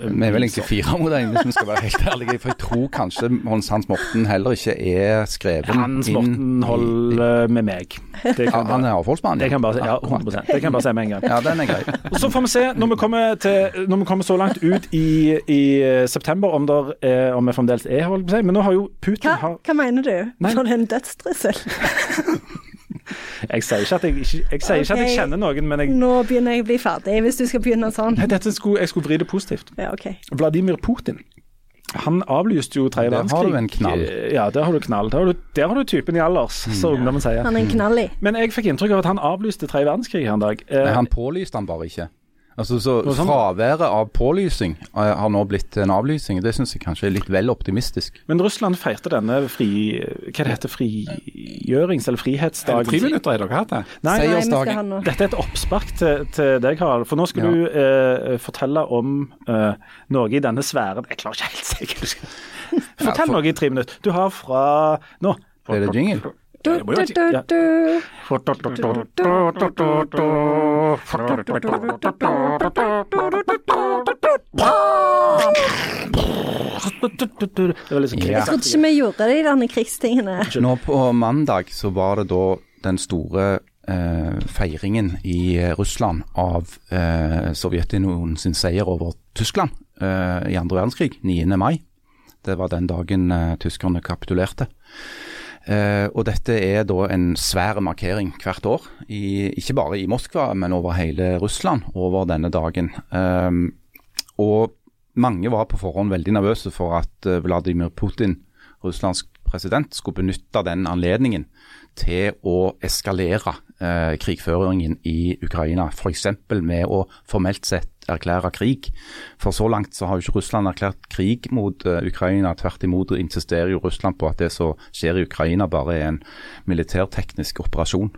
Vi er vel egentlig fire mot én, hvis vi skal være helt ærlige. For jeg tror kanskje Hans Hans Morten heller ikke er skrevet
Hans
inn
Morten
i-
holder med meg. Det
Ja, Han er avholdsmann?
det kan bare, ja, 100 Det kan jeg bare si med en gang.
Ja, den er grei.
Så får vi se, når vi kommer, til, når vi kommer så langt ut i, i september, om, der, er- om vi fremdeles er holdt på å si. Men nå har jo Putin
Hva,
har,
hva mener du?
Nei.
For en dødstrussel?
Jeg sier ikke at jeg, ikke, jeg, sier ikke at jeg kjenner noen, men jeg,
Nå begynner jeg å bli ferdig, hvis du skal begynne sånn.
Nei, dette skulle, jeg skulle vri det positivt.
Ja, okay.
Vladimir Putin. Han avlyste jo tredje
Der har du en knall.
Ja, der har du knall. Der har du, der har du typen i alders, som ungdommen sier.
Han er en knall i.
Men jeg fikk inntrykk av at han avlyste tredje verdenskrig her en dag. Eh,
Nei, han pålyste han bare ikke. Altså, så
Noe?
Fraværet av pålysing eh, har nå blitt en avlysing. Det syns jeg kanskje er litt vel optimistisk.
men Russland feirte denne fri... Hva det heter Frigjørings- eller frihetsdagen?
Friminutter har dere hatt det?
Nei,
Nei, nei.
Dette er et oppspark til, til deg, Harald. For nå skal
Ja.
du eh, fortelle om eh, noe i denne sfæren Jeg klarer ikke helt sikkert. Fortell
for-
noe i tre minutter. Du har fra nå.
Er det jingle?
Liksom
Jeg trodde ikke vi gjorde de denne krigstingene.
Nå på mandag så var det da den store eh, feiringen i eh, Russland av eh, Sovjetunionen sin seier over Tyskland eh, i andre verdenskrig, 9. mai. Det var den dagen eh, tyskerne kapitulerte. Eh, og dette er da en svær markering hvert år, i, ikke bare i Moskva, men over hele Russland over denne dagen. Eh, og mange var på forhånd veldig nervøse for at eh, Vladimir Putin, Russlands president, skulle benytte den anledningen til å eskalere eh, krigføringen i Ukraina. F.eks. med å formelt sett erklære krig. For så langt så har jo ikke Russland erklært krig mot uh, Ukraina. Tvert imot insisterer jo Russland på at det som skjer i Ukraina bare er en militærteknisk operasjon.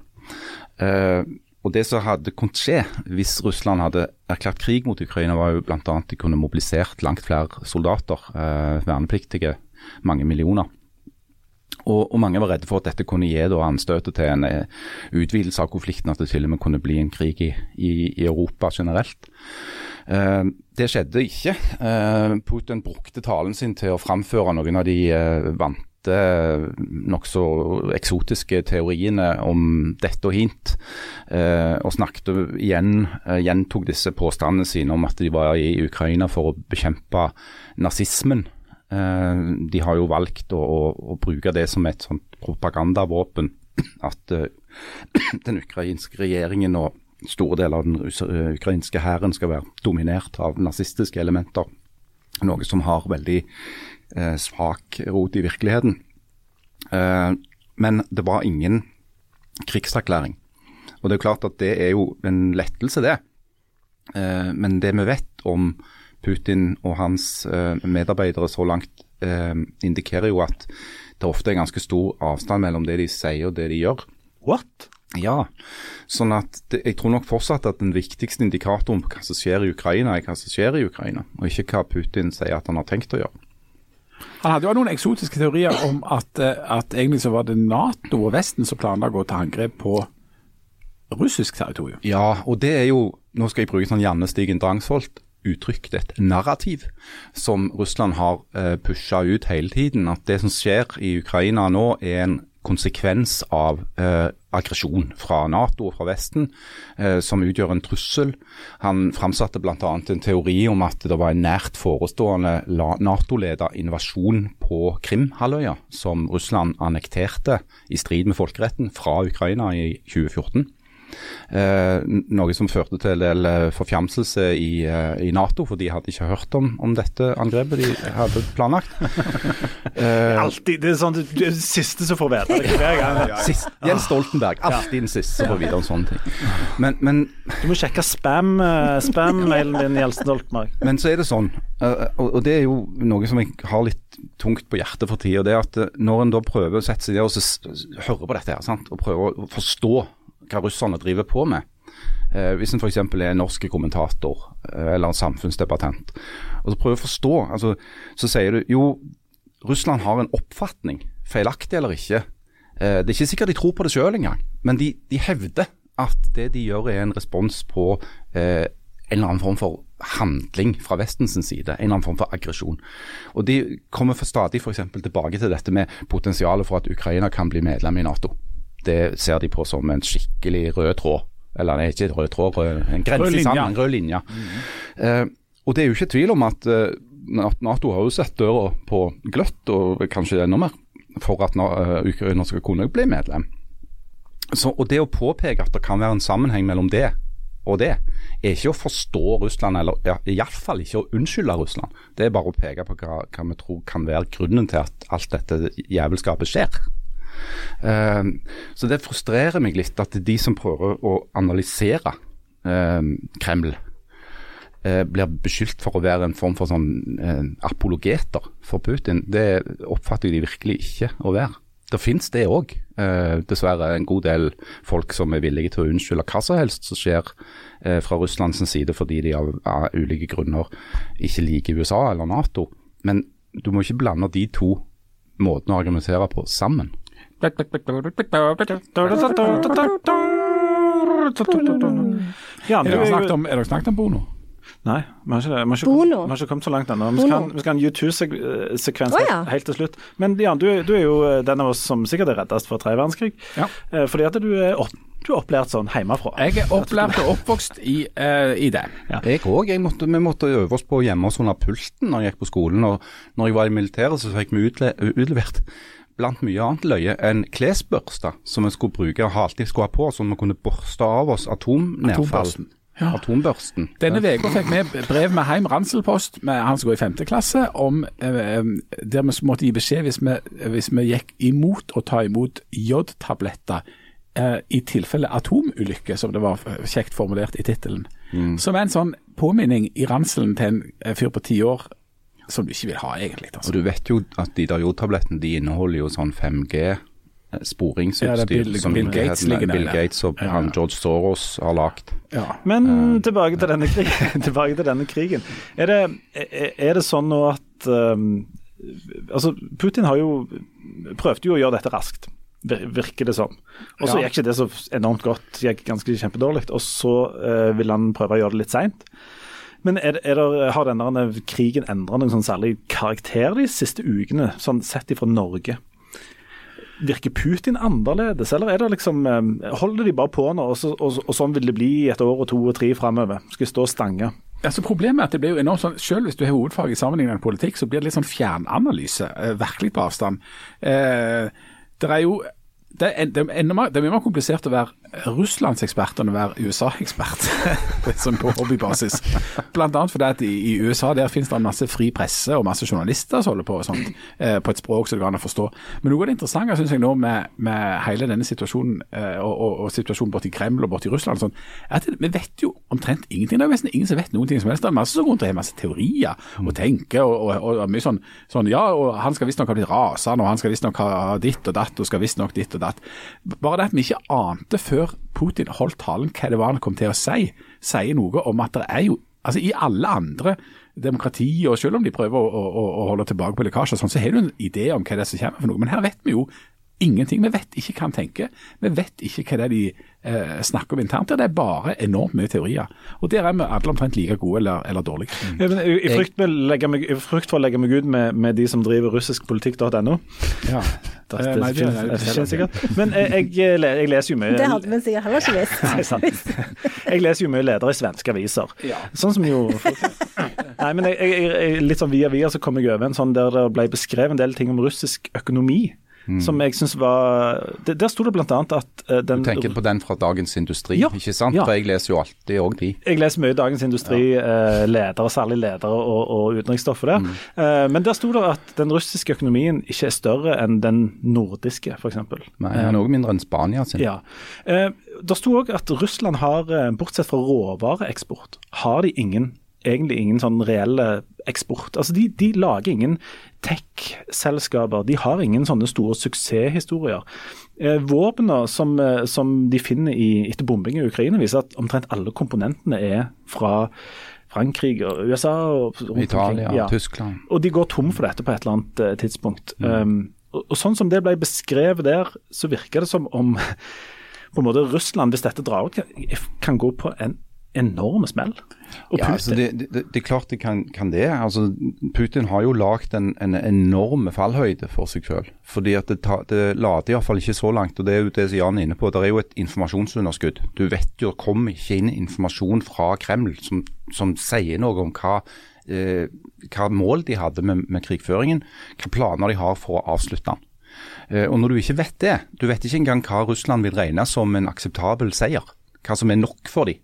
Uh, og Det som hadde kunnet skje hvis Russland hadde erklært krig mot Ukraina, var jo bl.a. at de kunne mobilisert langt flere soldater, uh, vernepliktige, mange millioner. Og, og, Mange var redde for at dette kunne gi da anstøtet til en eh, utvidelse av konflikten, at det til og med kunne bli en krig i, i, i Europa generelt. Eh, det skjedde ikke. Eh, Putin brukte talen sin til å framføre noen av de eh, vante nokså eksotiske teoriene om dette og hint, eh, og snakket igjen, eh, gjentok disse påstandene sine om at de var i Ukraina for å bekjempe nazismen. Eh, de har jo valgt å, å, å bruke det som et sånt propagandavåpen. At uh, den ukrainske regjeringen og store deler av den uh, ukrainske hæren skal være dominert av nazistiske elementer. Noe som har veldig eh, svak rot i virkeligheten. men det var ingen krigserklæring. Og det er klart at det er jo en lettelse, det. men det vi vet om Putin og hans eh, medarbeidere så langt eh, indikerer jo at det ofte er ganske stor avstand mellom det de sier og det de gjør.
What?
Ja, sånn at det, jeg tror nok fortsatt at den viktigste indikatoren på hva som skjer i Ukraina, er hva som skjer i Ukraina, og ikke hva Putin sier at han har tenkt å gjøre.
Han hadde jo noen eksotiske teorier om at, eh, at egentlig så var det Nato og Vesten som planla å gå til angrep på russisk territorium.
Ja, og det er jo Nå skal jeg bruke sånn Janne Stigen Drangsholt uttrykt et narrativ som Russland har eh, pusha ut hele tiden. At det som skjer i Ukraina nå er en konsekvens av eh, aggresjon fra Nato og fra Vesten, eh, som utgjør en trussel. Han framsatte bl.a. en teori om at det var en nært forestående Nato-ledet invasjon på Krim-halvøya, som Russland annekterte i strid med folkeretten fra Ukraina i 2014. Eh, noe som førte til en del eh, forfjamselse i, eh, i, Nato, for de hadde ikke hørt om, om dette angrepet de hadde planlagt.
alltid, Det er sånn det er siste som får vite det hver gang.
Sist, Jens Stoltenberg, alltid den siste som får vite om sånne ting. Men, men,
du må sjekke spam-mailen spam din, Jens Stoltenberg.
Men så er det sånn, og det er jo noe som jeg har litt tungt på hjertet for tida, det er at når en da prøver å sette seg ned og høre på dette her, sant? og prøver å forstå hva russerne driver på med. Eh, hvis en f.eks. er en norsk kommentator eh, eller en samfunnsdebattant, og så prøver å forstå, altså, så sier du jo Russland har en oppfatning, feilaktig eller ikke. Eh, det er ikke sikkert de tror på det sjøl engang, men de, de, hevder at det de gjør er en respons på eh, en eller annen form for handling fra Vestens side, en eller annen form for aggresjon. Og De kommer for stadig for tilbake til dette med potensialet for at Ukraina kan bli medlem i Nato det ser de på som en skikkelig rød tråd. Eller nei, ikke rød tråd, rød, en grense sammen, en rød linje. Mm. Eh, og det er jo ikke tvil om at, uh, Nato har jo sett døra på gløtt, og kanskje enda mer, for at uh, Ukraina skal kunne bli medlem. Så, og det å påpeke at det kan være en sammenheng mellom det og det, er ikke å forstå Russland, eller ja, iallfall ikke å unnskylde Russland. Det er bare å peke på hva, hva vi tror kan være grunnen til at alt dette jævelskapet skjer. Uh, så det frustrerer meg litt at de som prøver å analysere uh, Kreml, uh, blir beskyldt for å være en form for sånn apologeter for Putin. Det oppfatter de virkelig ikke å være. Det finnes det òg, dessverre, en god del folk som er villige til å unnskylde hva som helst som skjer fra Russlands side fordi de av ulike grunner ikke liker USA eller Nato. Men du må ikke blande de to måtene å argumentere på sammen.
Ja, er, dere snakket om, er dere snakket om Bono?
Nei, vi har ikke, vi har ikke, vi har ikke kommet så langt ennå. Vi skal, vi skal ha en U2-sekvens oh, ja. helt til slutt. Men Jan, du, du, er jo den av oss som sikkert er reddest for tredje verdenskrig. Ja. Fordi at du er du er opplært sånn hjemmefra.
Jeg er opplært og oppvokst i, uh, i det.
Jeg òg. Vi måtte øve oss på hjemme hos under pulten når jeg gikk på skolen. Og når jeg var i militæret, så fikk vi utle utlevert blant mye annet løye en klesbørste som vi skulle bruke og alltid skulle ha på, sånn at vi kunne børste av oss atomnedfall.
Atombørsten. Ja.
Atombørsten.
Denne uka fikk vi brev med Heim Ranselpost, med han som går i femte klasse, om, eh, der vi måtte gi beskjed hvis vi, hvis vi gikk imot å ta imot jodtabletter eh, i tilfelle atomulykke, som det var eh, kjekt formulert i tittelen. Som er en sånn påminning i ranselen til en eh, fyr på ti år som du ikke vil ha, egentlig.
Og
Altså.
du vet jo at de der jodtablettene de inneholder jo sånn 5G
Ja,
sporingsutstyr
det er Bill-
som
Bill Gates ligger
Bill. Gates og
Ja.
han George Soros har lagd.
Ja.
Men tilbake til denne krigen. tilbake til denne krigen. Er, det, er- det sånn nå at um, Altså, Putin har jo prøvde jo å gjøre dette raskt, virker det som. Og så
Ja.
gikk ikke det så enormt godt, gikk ganske kjempedårlig. Og så uh, vil han prøve å gjøre det litt seint. Men er, er det, har denne krigen endra noen sånn særlig karakter de siste ukene, sånn sett ifra Norge? Virker Putin annerledes, eller er det liksom eh, Holder de bare på nå, og, så, og, og sånn vil det bli et år og to og tre framover? Skal stå og stange.
Altså Problemet er at det blir jo enormt sånn, selv hvis du har hovedfag i sammenlignende politikk, så blir det litt sånn fjernanalyse, eh, virkelig på avstand. Eh, det er jo det er, det, er mer, det er mye mer komplisert å være Russlandsekspert enn å være USA-ekspert, på hobbybasis. Blant annet fordi at i, i USA der finnes det masse fri presse og masse journalister som holder på og sånt, eh, på et språk som det går an å forstå. Men noe av det interessante synes jeg nå med, med hele denne situasjonen, eh, og, og, og situasjonen borti Kreml og borti Russland, og sånt, er at vi vet jo omtrent ingenting. Det er nesten ingen som vet noen ting som helst. Det er masse som går rundt og har masse teorier og tenker, og, og mye sånn, sånn Ja, og han skal visstnok ha blitt rasende, og han skal visstnok ha ditt og datt, og skal visstnok ditt og datt. Bare det at vi ikke ante før Putin holdt talen hva det var han kom til å si, sier noe om at det er jo Altså I alle andre demokratier, og selv om de prøver å, å, å holde tilbake på lekkasjer, sånn, så har du en idé om hva det er som kommer for noe. Men her vet vi jo ingenting. Vi vet ikke hva han tenker. Vi vet ikke hva det er de eh, snakker om internt. Det er bare enormt mye teorier. Og der er vi alle omtrent like gode eller, eller dårlige.
Ja, men I, i, frykt med meg, I frykt for å legge meg ut med, med de som driver russiskpolitikk.no.
Ja.
Det,
Eh,
det,
nei, det- det-
det sikkert. Men jeg, jeg, leser jo mye
Det hadde vi sikkert heller ikke visst.
Jeg leser jo mye ledere i svenske aviser.
Ja.
Sånn som jo Nei, men jeg, jeg, jeg, litt sånn via via så kom jeg over en sånn der det ble beskrevet en del ting om russisk økonomi. Som jeg syns var det, Der sto det bl.a. at uh, den
Du tenker på den fra Dagens Industri,
Ja,
ikke sant?
ja.
For jeg leser jo alltid òg de.
Jeg leser mye Dagens Industri, uh, ledere, særlig ledere og, og utenriksstoffet der. Eh, men der sto det at den russiske økonomien ikke er større enn den nordiske, f.eks.
Nei, noe mindre enn Spania sin.
Ja. Det sto òg at Russland har, bortsett fra råvareeksport, har de ingen egentlig ingen sånn reelle eksport. Altså de, de lager ingen tech-selskaper. De har ingen sånne store suksesshistorier. Eh, Våpnene som, eh, som de finner i, etter bombing i Ukraina, viser at omtrent alle komponentene er fra Frankrike og USA. Og.
Italia,
Ja.
Tyskland.
Og de går tom for dette på et eller annet tidspunkt. tidspunkt. Um, og, og sånn som det ble beskrevet der, så virker det som om på en måte Russland, hvis dette drar ut, kan gå på en enorm smell.
Ja, altså det, det, det er klart det kan, kan det. Altså, Putin har jo lagd en, en enorm fallhøyde for seg selv. Fordi at det, ta, det lader iallfall ikke så langt. og Det er jo det som Jan er inne på. Det er jo et informasjonsunderskudd. Du vet jo det kommer ikke inn informasjon fra Kreml som, som sier noe om hva, eh, hva mål de hadde med, med krigføringen, hva planer de har for å avslutte den. Eh, og Når du ikke vet det, du vet ikke engang hva Russland vil regne som en akseptabel seier, hva som er nok for dem,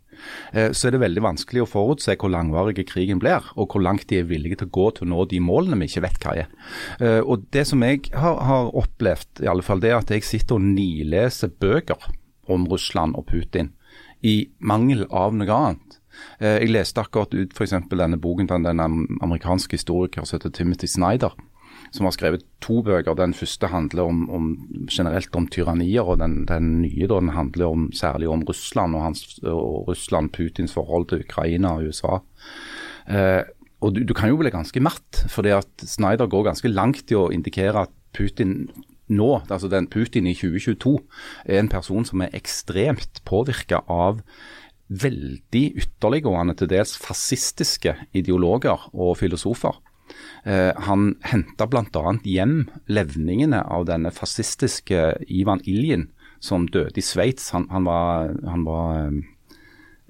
eh, så er det veldig vanskelig å forutse hvor langvarig krigen blir, og hvor langt de er villige til å gå til å nå de målene vi ikke vet hva er. Eh, Og Det som jeg har, har opplevd, i alle fall, det er at jeg sitter og nileser bøker om Russland og Putin, i mangel av noe annet. Eh, Jeg leste akkurat ut f.eks. denne boken til den amerikanske historiker som heter Timothy Snyder som har skrevet to bøker. Den første handler om, om generelt om tyrannier, og den, den nye den handler om, særlig om Russland og, hans, og Russland, Putins forhold til Ukraina og USA. Eh, og du, du kan jo bli ganske matt, fordi at Snyder går ganske langt i å indikere at Putin nå, altså den Putin i 2022, er en person som er ekstremt påvirka av veldig ytterliggående, til dels fascistiske ideologer og filosofer. Eh, han henta bl.a. hjem levningene av denne fascistiske Ivan Iljin, som døde i Sveits. Han, han, var, han, var,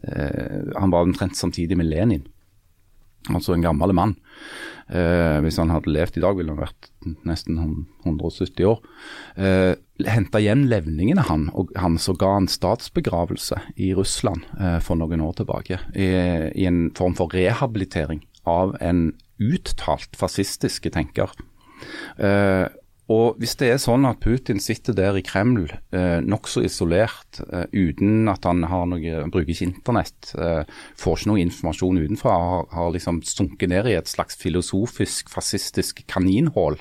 eh, han var omtrent samtidig med Lenin, altså en gammel mann. Eh, hvis han hadde levd i dag, ville han vært nesten 170 år. Eh, Henta hjem levningene han, og hans og ga en statsbegravelse i Russland eh, for noen år tilbake. I, I, en form for rehabilitering av en uttalt fascistiske tenker. Eh, og Hvis det er sånn at Putin sitter der i Kreml eh, nokså isolert, eh, uten at han har noe, bruker ikke internett, eh, får ikke noe informasjon utenfra, har, har liksom sunket ned i et slags filosofisk, fascistisk kaninhull,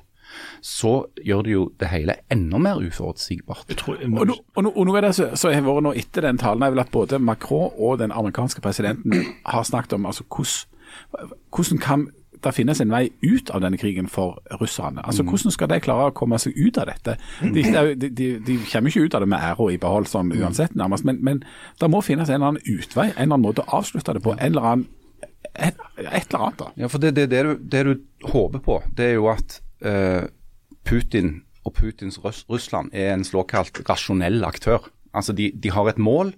så gjør det jo det hele enda mer uforutsigbart.
Og, nå, og, nå, og nå, er det som har vært nå etter den talen, jeg vil at både Macron og den amerikanske presidenten har snakket om altså hvordan, hvordan kan det finnes en vei ut av denne krigen for russerne. Altså, mm. Hvordan skal de klare å komme seg ut av dette? De, de, de, de kommer ikke ut av det med æra i behold sånn mm. uansett, nærmest, men, men det må finnes en eller annen utvei, en eller annen måte å avslutte det på. en eller annen et, et eller annet. da.
Ja, for det, det, det, du, det, du, håper på, det er jo at uh, Putin og Putins Russland er en såkalt rasjonell aktør. Altså de, de har et mål,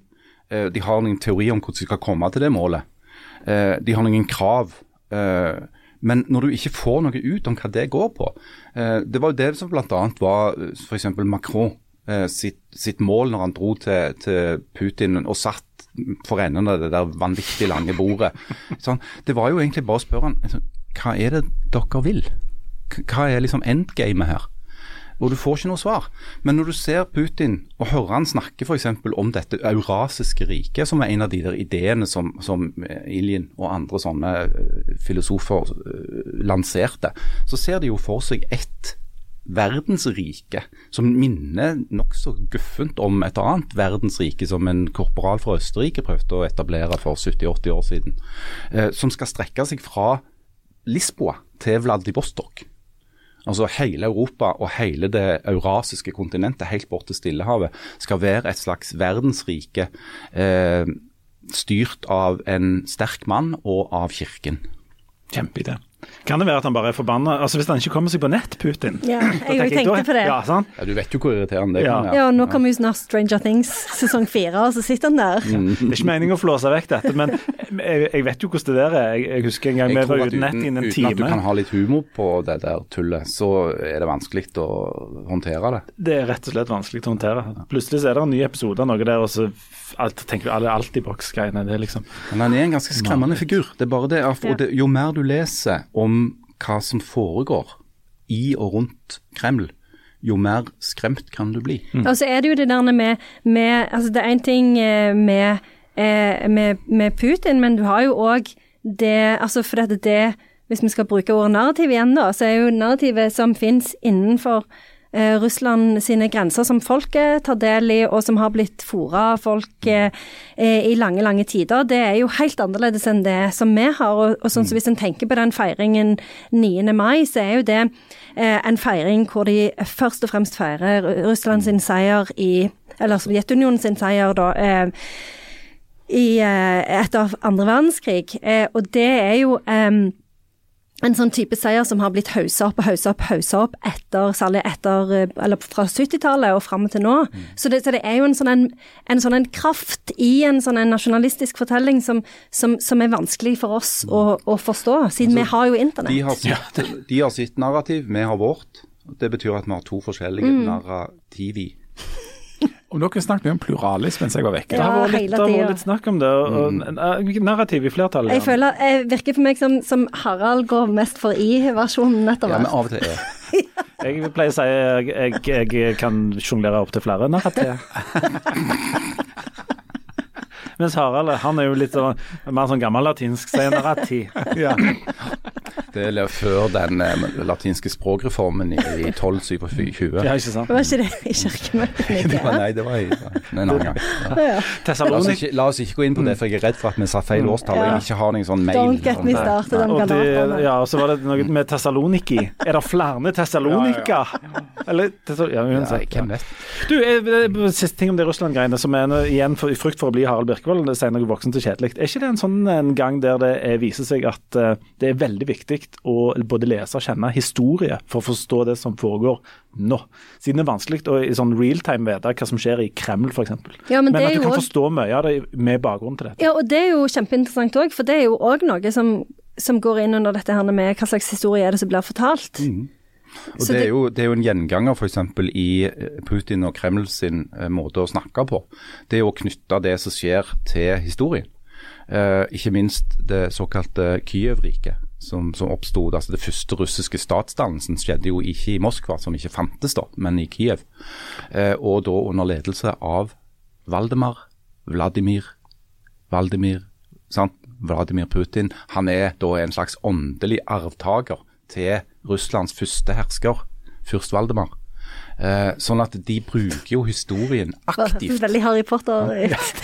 uh, de har noen teorier om hvordan de skal komme til det målet. Uh, de har noen krav. Uh, men når du ikke får noe ut om hva det går på eh, Det var jo det som bl.a. var eh, f.eks. Macron eh, sitt, sitt, mål når han dro til, til Putin og satt for enden av det der vanvittig lange bordet. Sånn, det var jo egentlig bare å spørre han altså, hva er det dere vil? Hva er liksom endgamet her? Og du får ikke noe svar. Men når du ser Putin og hører han snakke f.eks. om dette eurasiske riket, som er en av de der ideene som, som Iljen og andre sånne eh, filosofer eh, lanserte, så ser de jo for seg ett verdensrike som minner nokså guffent om et annet verdensrike som en korporal fra Østerrike prøvde å etablere for 70-80 år siden. Eh, som skal strekke seg fra Lisboa til Vladivostok. Altså hele Europa og hele det eurasiske kontinentet helt bort til Stillehavet skal være et slags verdensrike eh, styrt av en sterk mann og av kirken.
Kjempeidé. Kan det være at han bare er forbanna? Altså Hvis han ikke kommer seg på nett, Putin?
Ja, jeg jeg tenkte på det.
Ja, ja, Du vet jo hvor irriterende det
ja.
kan være.
Ja, og nå kommer jo snart Stranger Things sesong fire, og så sitter han der.
Mm. Det er ikke meningen å flåse vekk dette, men jeg, jeg, vet jo hvordan det der er. Jeg, jeg husker en gang vi var uten nett innen en time.
Uten at du kan ha litt humor på det der tullet, så er det vanskelig å håndtere det.
Det er rett og slett vanskelig å håndtere. Plutselig så er det en ny episode av noe der, og så alt, tenker du alle Altibox-greiene. Liksom.
Men han er en ganske skremmende figur. Det er bare det, og det, Jo mer du leser om hva som foregår i og rundt Kreml, jo mer skremt kan du bli.
Mm. Og så er det jo det der med, med altså Det er én ting eh, med, eh, med, med, Putin, men du har jo òg det Altså for dette det Hvis vi skal bruke ordet narrativ igjen, da, så er jo narrativet som finnes innenfor eh, Russland sine grenser som folket tar del i, og som har blitt fora folk eh, i lange, lange tider, det er jo helt annerledes enn det som vi har. Og, og sånn så Hvis en tenker på den feiringen 9. mai, så er jo det eh, en feiring hvor de først og fremst feirer Russland sin seier i Eller Sovjetunionen sin seier, da. Eh, i, eh, etter andre verdenskrig. Eh, og det er jo en sånn type seier som har blitt haussa opp og haussa opp, haussa opp etter, særlig etter, eh, eller fra 70-tallet og fram til nå. Mm. Så, det, så, det, er jo en sånn en, en, sånn en kraft i en sånn en nasjonalistisk fortelling som, som, som, er vanskelig for oss å, å forstå, siden altså, vi har jo internett.
De har, sitt, de har sitt narrativ, vi har vårt. Det betyr at vi har to forskjellige mm. narrativi.
Om dere snakket mye om pluralis mens jeg var vekke.
Ja, det har vært litt, litt, snakk om det. Og, mm. Narrativ i flertallet.
Jeg føler, jeg virker for meg som, som Harald går mest for i-versjonen etter
hvert. Ja, men av og til er.
jeg pleier å si jeg, jeg, jeg kan sjonglere opp til flere narrativ. Mens Harald han er jo litt sånn, mer sånn gammellatinsk, sier narrativ. ja.
Det er før den eh, latinske språkreformen i, i 1227.
Ja, ikke sant.
Var ikke det i kirkemøtet?
nei, det var i, en annen gang. Ja. La, oss ikke, la, oss ikke, gå inn på det, for jeg er redd for at vi sa feil årstall og ikke har noen sånn mail.
Don't get me started om
Galaterne. Ja, og så var det noe med Tessaloniki. Er det flere Tessalonika? Eller ja, uansett.
Hvem vet.
Du, eh, siste ting om det Russland-greiene, som er igjen for, i frykt for å bli Harald Birkevold, sier noe voksent og kjedelig. Er ikke det en sånn en gang der det viser seg at uh, det er veldig viktig å både lese og kjenne historie for å forstå det som foregår nå. Siden det er vanskelig å i sånn realtime vite hva som skjer i Kreml, f.eks.
Ja, men
men
det er
at du
jo
kan
også-
forstå mye av det med bakgrunnen til dette.
Ja, og det er jo kjempeinteressant òg, for det er jo òg noe som, som går inn under dette her med hva slags historie er det som blir fortalt.
Og det, er jo, det er jo en gjenganger f.eks. i eh, Putin og Kreml sin eh, måte å snakke på. Det er å knytte det som skjer til historien. Eh, ikke minst det såkalte Kyiv-riket som, som oppstod. Altså det første russiske statsdannelsen skjedde jo ikke i Moskva, som ikke fantes da, men i Kiev. Eh, og da under ledelse av Valdemar, Vladimir, Valdemir, sant? Vladimir Putin. Han er da en slags åndelig arvtaker til Russlands første hersker, fyrst Valdemar. Eh, sånn at de bruker jo historien aktivt.
Veldig Harry Potter.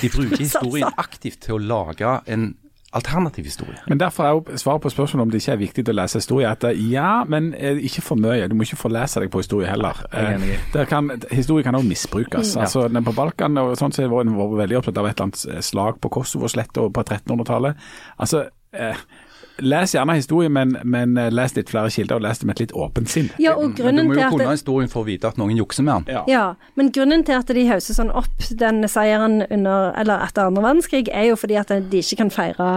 De bruker historien aktivt til å lage en alternativ historie.
Men derfor er jo svaret på spørsmålet om det ikke er viktig å lese historie, at eh, ja, men eh, ikke for mye. Du må ikke forlese deg på historie heller.
Er.
Eh, det kan, historie kan også misbrukes. Altså, når på Balkan og sånn, så var en veldig opptatt av et eller annet eh, slag på Kosovo-sletta på 1300-tallet. Altså, eh, les gjerne historien, men, men eh, les litt flere kilder, og les det med et litt åpent sinn.
Ja, og
Men du må jo kunne
det,
historien for å vite at noen jukser med den.
Ja.
Ja, men grunnen til at de hauser sånn opp den seieren under, eller etter andre verdenskrig, er jo fordi at de ikke kan feire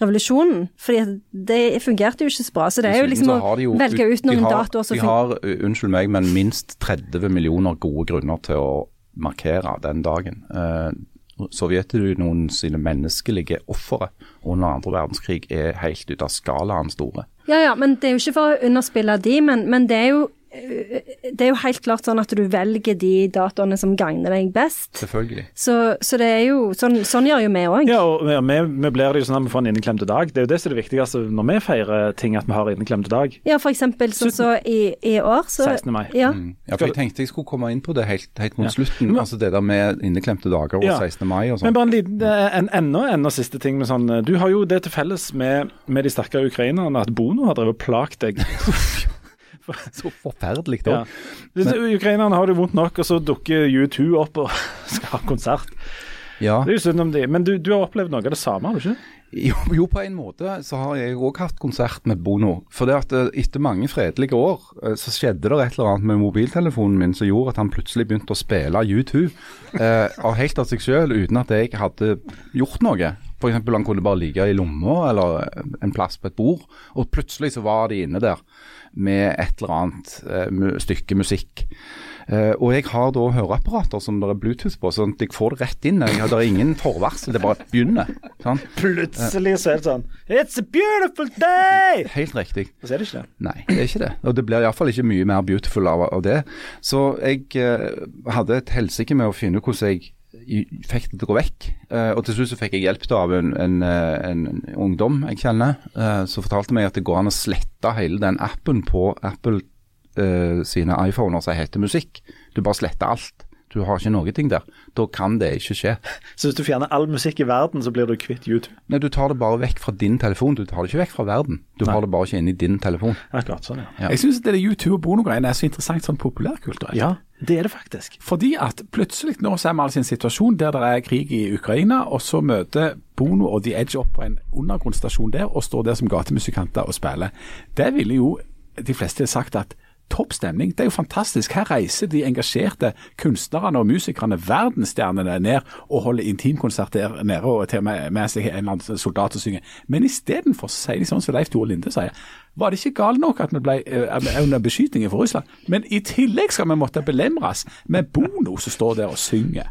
revolusjonen. Fordi det fungerte jo ikke så bra. Så det er jo liksom å
jo-
velge ut noen
har,
datoer som
De har, uh, unnskyld meg, men minst 30 millioner gode grunner til å markere den dagen. Sovjetunionen sine menneskelige ofre under andre verdenskrig er helt ut av skalaen store.
Ja, ja, men det er jo ikke for å underspille de, men, men det er jo det er jo helt klart sånn at du velger de dataene som gagner deg best.
Selvfølgelig.
Så, så det er jo Sånn, sånn gjør jo vi òg.
Ja, og vi, vi, blir det jo sånn at vi får en inneklemte dag. Det er jo det som er det viktigste når vi feirer ting, at vi har inneklemte dag.
Ja, for eksempel sånn så i, i år, så
16. mai.
Ja.
Mm. Ja, for Jeg tenkte jeg skulle komme inn på det helt, helt mot slutten. altså Det der med inneklemte dager og
Ja.
16. mai og
Men
sånn.
bare en liten, eh, en, enda, enda siste ting med sånn Du har jo det til felles med, med de stakkare ukrainerne at Bono har drevet og plaget deg.
Så forferdelig
Ja.
òg.
Disse Ukrainerne har det vondt nok, og så dukker U2 opp og skal ha konsert.
Ja.
Det er jo synd om de. Men du, du har opplevd noe av det samme, har du ikke?
Jo, jo, på en måte så har jeg òg hatt konsert med Bono. For det at eh, etter mange fredelige år, eh, så skjedde det et eller annet med mobiltelefonen min som gjorde at han plutselig begynte å spille U2 eh, av helt av seg sjøl, uten at jeg hadde gjort noe. F.eks. han kunne bare ligge i lomma eller en plass på et bord, og plutselig så var de inne der med et eller annet eh, stykke musikk. Eh, og jeg har da høreapparater som det er Bluetooth på, sånn at jeg får det rett inn. Jeg, det er ingen forvarsel, det bare begynner. Sånn.
Plutselig så er det sånn It's a beautiful day!
Helt riktig.
Og så er det ikke det.
Nei, det er ikke det. Og det blir iallfall ikke mye mer beautiful av, av det. Så jeg eh, hadde et helsike med å finne ut hvordan jeg fikk det til å gå vekk. Eh, og til slutt så fikk jeg hjelp av en, en, eh, en ungdom jeg kjenner, eh, som fortalte meg at det går an å slette hele den appen på Apple uh, sine iPhoner som heter musikk. Du bare sletter alt. Du har ikke noe ting der. Da kan det ikke skje.
Så hvis du fjerner all musikk i verden, så blir du kvitt YouTube.
Nei, Du tar det bare vekk fra din telefon. Du tar det ikke vekk fra verden. Du har det bare ikke inni din telefon.
Akkurat sånn, ja.
Ja.
Jeg syns det YouTube og Bono-greiene er så interessant sånn populærkulturelt.
Ja, det er det faktisk.
Fordi at plutselig nå så er vi altså i en situasjon der det er krig i Ukraina, og så møter Bono og The Edge opp på en undergrunnsstasjon der og står der som gatemusikanter og spiller. Det ville jo de fleste sagt at topp stemning. Det er jo fantastisk. Her reiser de engasjerte kunstnerne og musikerne, verdensstjernene, ned og holder intimkonsert der nede og til og med med seg en eller annen soldat og synger. Men istedenfor sier de sånn som Leif Tore Linde sier. Var det ikke galt nok at vi ble eh, under beskytning fra Russland, men i tillegg skal vi måtte belemres med Bono som står der og synger.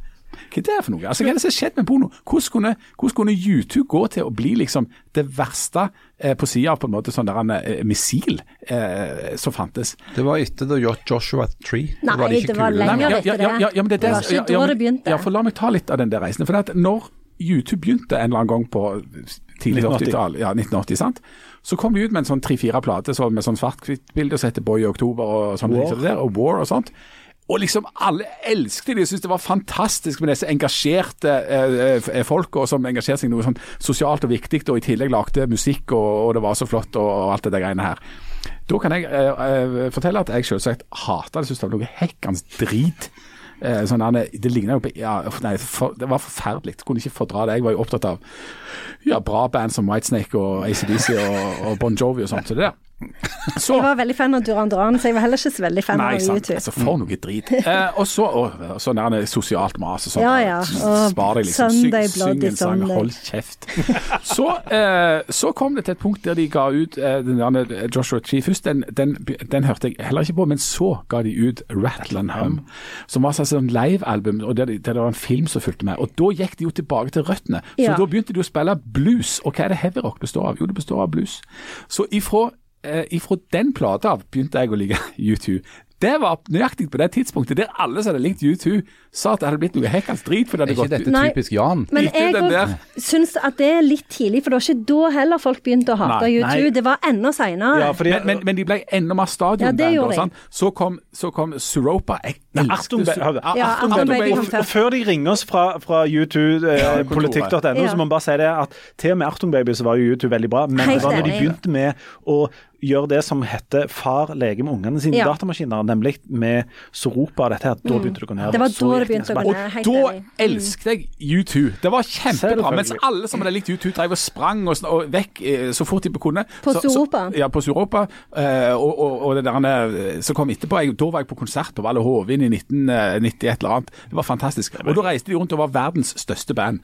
Hva er det for noe? Altså, Hva er det som har skjedd med porno? Hvordan kunne, hvordan kunne YouTube gå til å bli liksom det verste eh, på sida av på en måte sånn der en, eh, missil eh, som fantes?
Det var etter The Joshua Tree.
Nei,
var de ikke
det var lenger etter
ja, ja, ja, men det,
Det var ikke
ja,
da det begynte.
Ja, for La meg ta litt av den der reisen. For at når YouTube begynte en eller annen gang på tidlig
1980.
80-tall, ja, 1980, sant? så kom de ut med en sånn tre-fire plate så med sånn svart-hvitt-bilde som heter Boy i oktober og sånn,
War.
der, og War og sånt. Og liksom alle elsket de, syntes det var fantastisk med disse engasjerte eh, eh, folka som engasjerte seg i noe sånn sosialt og viktig, og i tillegg lagde musikk, og, og det var så flott og, og alt det der greiene her. Da kan jeg eh, eh, fortelle at jeg selvsagt hata det, syntes det var noe hekkans drit. Eh, sånn, det ligna jo på ja, nei, for, Det var forferdelig. Kunne ikke fordra det. Jeg var jo opptatt av ja, bra band som Whitesnake og ACDC og, og Bon Jovi og sånt. Så det der. Så,
Jeg var veldig fan av Duran Duran, så jeg var heller ikke så veldig fan
Nei,
av. YouTube.
Altså, for noe drit. Eh, og så sånn der sosialt mas og sånn.
Ja, ja. Og
Spar deg liksom.
Sunday
Syng, en sang, hold kjeft. Så, eh, så kom det til et punkt der de ga ut eh, den der Joshua Tree først. Den, den, den hørte jeg heller ikke på, men så ga de ut Rattle and Hum, som var sånn et livealbum, der, det- der det var en film som fulgte med. Og da gikk de jo tilbake til røttene. Så
Ja.
da begynte de å spille blues. Og hva er det heavy rock består av? Jo, det består av blues. Så ifra eh, ifra den plata av begynte jeg å like U2. Det var nøyaktig på det tidspunktet der alle som hadde likt U2, sa at det hadde blitt noe hekkans drit. For det
Er ikke
gått
dette typisk Jan?
Men jeg syns at det er litt tidlig, for det var ikke da heller folk begynte å hate
Nei,
U2.
nei.
Det var enda seinere.
Ja,
men, men, men de ble enda mer
Ja,
stadionband.
de.
sånn. så, kom, så kom Suropa. Jeg
Ja,
og,
før.
de ringer oss fra, fra politikk.no,
Ja.
så må man bare si det at til og med Artung Baby så var jo YouTube veldig bra, men
Helt
det var når de begynte med å gjøre det som heter far leker med ungene sine
Ja.
datamaskiner, nemlig med Soropa og dette her, da begynte det å gå ned.
Mm. Det var da det begynte å gå ned. Og
Da.
Mm.
elsket jeg U2. Det var kjempebra. Mens alle som hadde likt U2, drev og sprang og, og vekk eh, så fort de kunne.
På Soropa?
Ja, på Soropa. Eh, og, og, og det der eh, som kom etterpå jeg, Da var jeg på konsert på Valle Hovin i 1990 et eller annet. Det var fantastisk. Og da reiste de rundt og var verdens største band.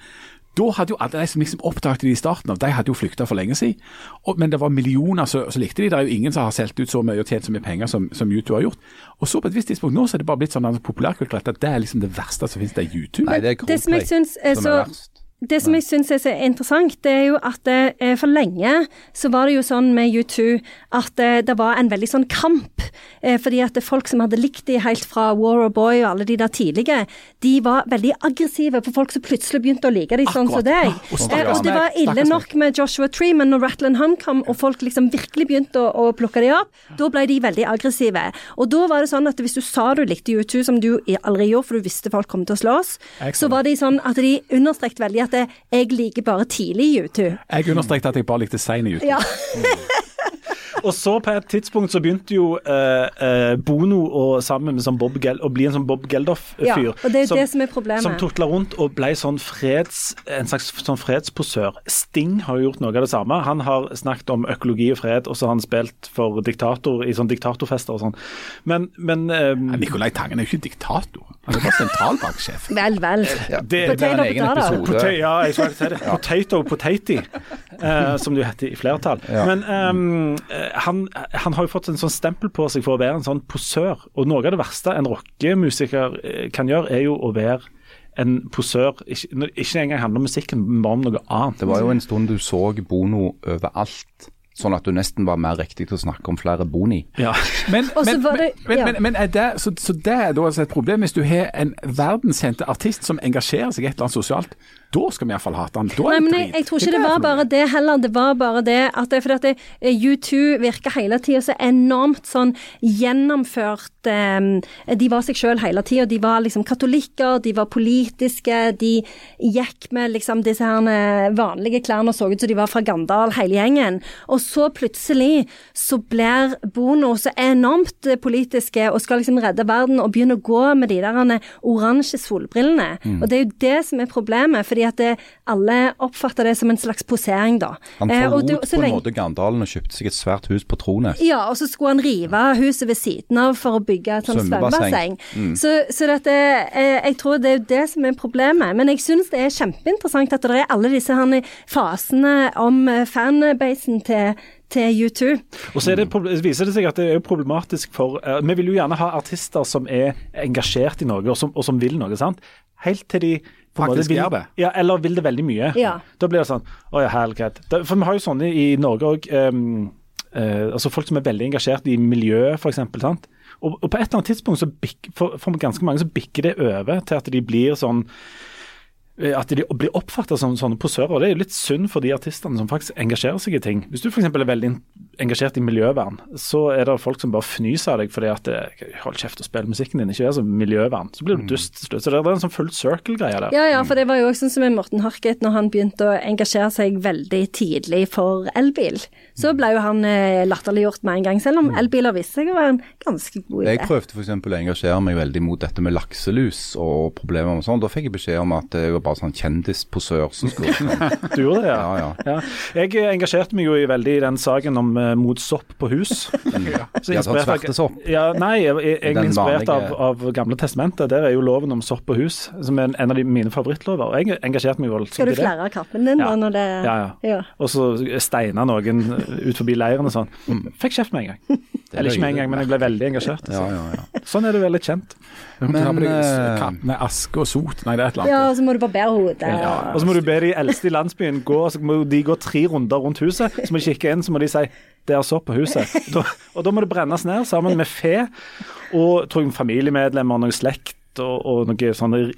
Da hadde jo alle de som liksom oppdaget det i starten av, de hadde jo flykta for lenge siden. Og, men det var millioner som likte de. Det er jo ingen som har solgt ut så mye og tjent så mye penger som, som U2 har gjort. Og så på et visst tidspunkt nå så er det bare blitt sånn populærkulturelt at det er liksom det verste som finnes. Det er U2.
Nei, det er
Det som jeg syns er
som
så
er verst.
Det som jeg syns er så interessant, det er jo at eh, for lenge så var det jo sånn med U2 at eh, det var en veldig sånn kamp. Eh, fordi at folk som hadde likt de helt fra War or Boy og alle de der tidlige, de var veldig aggressive på folk som plutselig begynte å like de sånn som deg.
Og
Eh, og det var ille nok med Joshua Tree, men når Rattle and Hum kom, og folk liksom virkelig begynte å, å plukke de opp, da ble de veldig aggressive. Og da var det sånn at hvis du sa du likte U2, som du aldri gjorde, for du visste folk kom til å slåss,
oss,
så var de sånn at de understreket veldig at det, jeg liker bare tidlig U2.
Jeg understreket at jeg bare likte sein i U2.
Ja.
Og så på et tidspunkt så begynte jo eh, eh, Bono og sammen med sånn Bob Gel å bli en sånn Bob Geldof-fyr.
Ja, og det er jo det som er problemet.
Som tutla rundt og ble sånn freds, en slags sånn fredsposør. Sting har jo gjort noe av det samme. Han har snakket om økologi og fred, og så har han spilt for diktator i sånn diktatorfester og sånn. Men, men eh,
Nicolai Tangen er jo ikke diktator. Han er bare sentralbanksjef.
Vel, vel.
Ja,
Det-
det
Potato,
egen
potato.
episode.
Pote ja, jeg skal si det. Potato potati, eh, som det jo heter i flertall.
Ja.
Men ehm, eh, han, han har jo fått en sånn stempel på seg for å være en sånn posør. Og noe av det verste en rockemusiker eh, kan gjøre, er jo å være en posør. Ikke, ikke engang handler om musikken, men bare om noe annet.
Det var jo en stund du så Bono overalt, sånn at du nesten var mer riktig til å snakke om flere Boni.
Ja.
Men, men,
det-
men,
ja.
men, men er det, så, så det er da altså et problem hvis du har en verdenskjente artist som engasjerer seg i et eller annet sosialt. Da skal vi iallfall hate han. Da
Nei,
er
men
det
jeg,
drit.
jeg tror ikke
det,
det var bare det heller. Det var bare det at det, fordi at eh, U2 virker hele tida så enormt sånn gjennomført um, De var seg sjøl hele tida. De var liksom katolikker, de var politiske, de gikk med liksom disse her eh, vanlige klærne og så ut som de var fra Gandal, hele gjengen. Og så plutselig så blir Bono så enormt eh, politiske og skal liksom redde verden og begynne å gå med de der oransje solbrillene.
Mm.
Og det er jo det som er problemet, fordi at det, alle oppfatter det som en slags posering, da.
Han
Eh,
forlot
eh,
på en måte Gandalen og kjøpte seg et svært hus på Trones.
ja, og så skulle han rive huset ved siden av for å bygge et sånt
Svømmebasseng.
Mm. Så, så dette, eh, jeg tror det er jo det som er problemet. Men jeg syns det er kjempeinteressant at det er alle disse her fasene om eh, fanbasen til, til U2.
Og så er det, viser det seg at det er problematisk for uh, Vi vil jo gjerne ha artister som er engasjert i noe, og som, og som vil noe. sant? Helt til de
Faktisk
vil,
gjør det.
Ja, eller vil det veldig mye.
Ja.
Da blir det sånn Å ja. Da- For vi har jo sånne i Norge òg. altså folk som er veldig engasjert i miljøet, f.eks. sant? Og, og på et eller annet tidspunkt så bik, for, for ganske mange så bikker det over til at de blir sånn at de blir oppfatta som sånne posører. og Det er jo litt synd for de artistene som faktisk engasjerer seg i ting. Hvis du f.eks. er veldig engasjert i miljøvern, så er det folk som bare fnyser av deg fordi at det, hold kjeft og spill musikken din, ikke vær så miljøvern. Så blir du dust til slutt. Så det er en sånn full circle-greie der.
Ja, ja, for det var jo også sånn som med Morten Harket, når han begynte å engasjere seg veldig tidlig for elbil. Så ble jo han eh, latterliggjort med en gang, selv om elbiler viste seg å være en ganske god idé.
Jeg prøvde f.eks. å engasjere meg veldig mot dette med lakselus og problemer med sånn. Da fikk jeg beskjed om at jeg var bare sånn kjendisposør som skulle
Du gjorde det, ja.
Ja, ja.
Ja. Jeg eh, engasjerte meg jo i veldig i den saken om uh, mot sopp på hus. Så
Ja, sånn
inspirert av-
svertesopp.
Ja, nei, jeg jeg er egentlig inspirert av,
vanlige-
av Gamle testamentet. Der er jo loven om sopp på hus, som er en av de mine favorittlover. Jeg engasjerte meg voldsomt
Skal du flære av kappen din
Ja.
da når det
Ja, ja.
ja.
Og så steina noen ut forbi leiren og sånn. Fikk kjeft med en gang. Eller ikke med en gang, men jeg ble veldig engasjert.
Ja, ja, ja.
Sånn er du veldig kjent.
Men,
Men, uh,
eh,
kapp med aske og sot. Nei, det er et eller
ja,
annet.
og så må du barbere hodet.
Ja. Og så må du be de eldste i landsbyen gå, så må de gå tre runder rundt huset. Så må de kikke inn, så må de si det er så på huset. Da, og da må det brennes ned sammen med fe og tror jeg, familiemedlemmer, noen slekt og, og noe sånne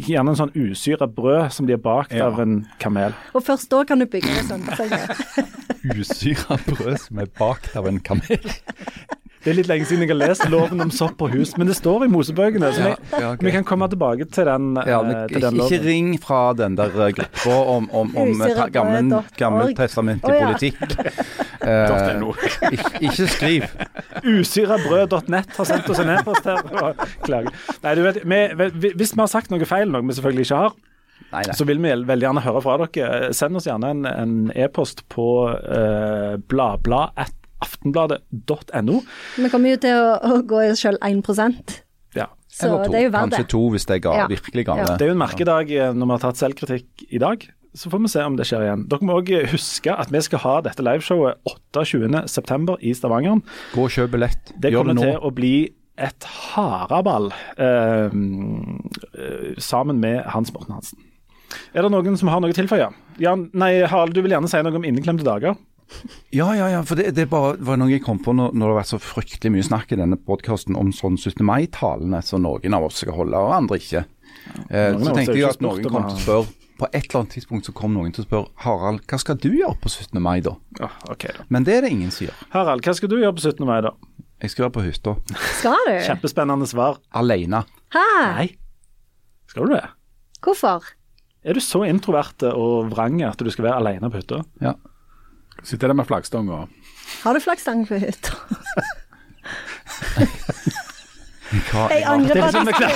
Gjerne en sånn usyra brød som de har bakt
Ja.
av en kamel.
Og først da kan du bygge det sånn.
Usyra brød som er bakt av en kamel.
Det er litt lenge siden jeg har lest loven om sopp og hus, men det står i Mosebøkene. Så vi,
Ja, okay.
vi kan komme tilbake til den,
Ja,
eh,
men
til
ikke,
loven.
ikke ring fra den der eh, gruppa om, om, om
Usyra
gammel, gammeltestamentlig
ja.
politikk. Eh, ikke, ikke skriv.
Usyrabrød.nett har sendt oss en e-post her. klager. Nei, du vet, vi, vi, Hvis vi har sagt noe feil, noe vi selvfølgelig ikke har,
Nei, nei.
så vil vi veldig gjerne høre fra dere. Send oss gjerne en, en e-post på uh, bladblad.aftenbladet.no.
Vi kommer jo til å, å gå i oss sjøl 1%
Ja.
så
Eller to.
det er jo verdt
Kanskje to hvis det er ga,
Ja.
virkelig gamle.
Ja.
Det er jo en merkedag eh, når vi har tatt selvkritikk i dag. Så får vi se om det skjer igjen. Dere må òg huske at vi skal ha dette liveshowet 28.9. i Stavanger.
Gå og kjøp billett.
Det
Gjør
kommer
det
til å bli et haraball eh, eh, sammen med Hans Morten Hansen. Er det noen som har noe å tilføye? Jan, nei, Harald, du vil gjerne si noe om inneklemte dager?
Ja, ja, ja. For det, det bare var noe jeg kom på når, når det har vært så fryktelig mye snakk i denne podkasten om sånn 17. mai-talene som noen av oss skal holde, og andre ikke. Eh, så tenkte jeg at noen kom til å spørre På et eller annet tidspunkt så kom noen til å spørre Harald, hva skal du gjøre på 17. mai da?
Ja, ok da.
Men det er det ingen som gjør.
Harald, hva skal du gjøre på 17. mai, da?
Jeg skal være på hytta.
Skal du?
Kjempespennende svar.
Alene.
Hæ?
Nei. Skal du det?
Hvorfor?
Er du så introvert og vrang at du skal være alene på hytta?
Ja.
Sitter der med flaggstanga.
Har du flaggstang på hytta? Jeg angrer på at
vi
jeg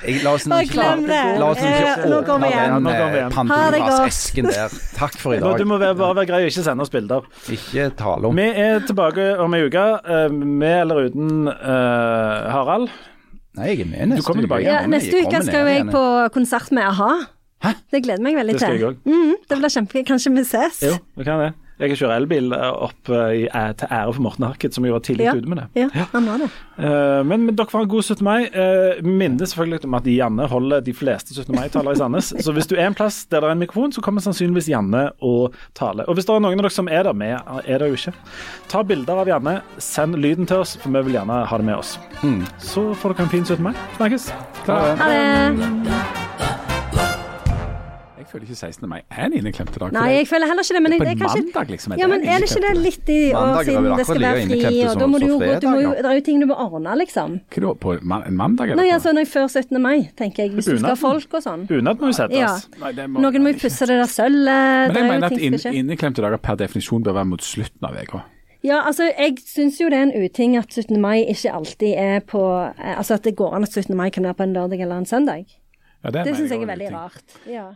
Jeg, la oss
Bare glem det.
la oss
Eh,
ikke
vi
åpne eh, Pandoras-esken der. Takk for i
dag. Du må være, bare være grei og ikke sende oss bilder.
Ikke tale om
Vi er tilbake om ei uke, eh, med eller uten eh, Harald.
Nei, jeg er med neste
uke.
ja, Neste uke skal jo jeg på konsert med a-ha. Det gleder meg veldig
Det skal
til.
jeg òg.
Mm, det blir kjempegøy. Kanskje vi ses?
Jo, vi kan det. Jeg kjører elbil opp eh, i, eh, til ære for Morten Harket, som jo var tidlig
Ja.
ute med det.
Ja, han var det.
Eh, men, men dere får en god 17. mai. Uh, Minner selvfølgelig om at Janne holder de fleste 17. mai-taler i Sandnes. Så hvis du er en plass der det er en mikrofon, så kommer sannsynligvis Janne og taler. Og hvis det er noen av dere som er der med, er det jo ikke. Ta bilder av Janne, send lyden til oss, for vi vil gjerne ha det med oss. Så får dere en fin 17. mai. Snakkes.
Klar.
Ha det.
Føler ikke 16. mai er en inneklemte dag.
Nei, jeg føler heller ikke det. Men
på
det er
en
kanskje
mandag, liksom.
Er Ja, men er det ikke det litt i år siden det skal være fri, og da må du jo gå du må jo, Det er jo ting du må ordne, liksom.
Hva da, på en mandag? Eller?
Nei, altså når jeg før 17. mai, tenker jeg, hvis du skal ha folk og sånn.
Bunad må jo settes.
Ja.
Nei, må-
Noen må jo pusse det der sølvet.
Men jeg
er
mener at inn, inneklemte dager per definisjon bør være mot slutten av uka.
Ja, altså, jeg syns jo det er en uting at 17. mai ikke alltid er på eh, Altså at det går an at 17. mai kan være på en lørdag eller en søndag.
Ja,
Det
det
syns jeg er veldig rart. Ja.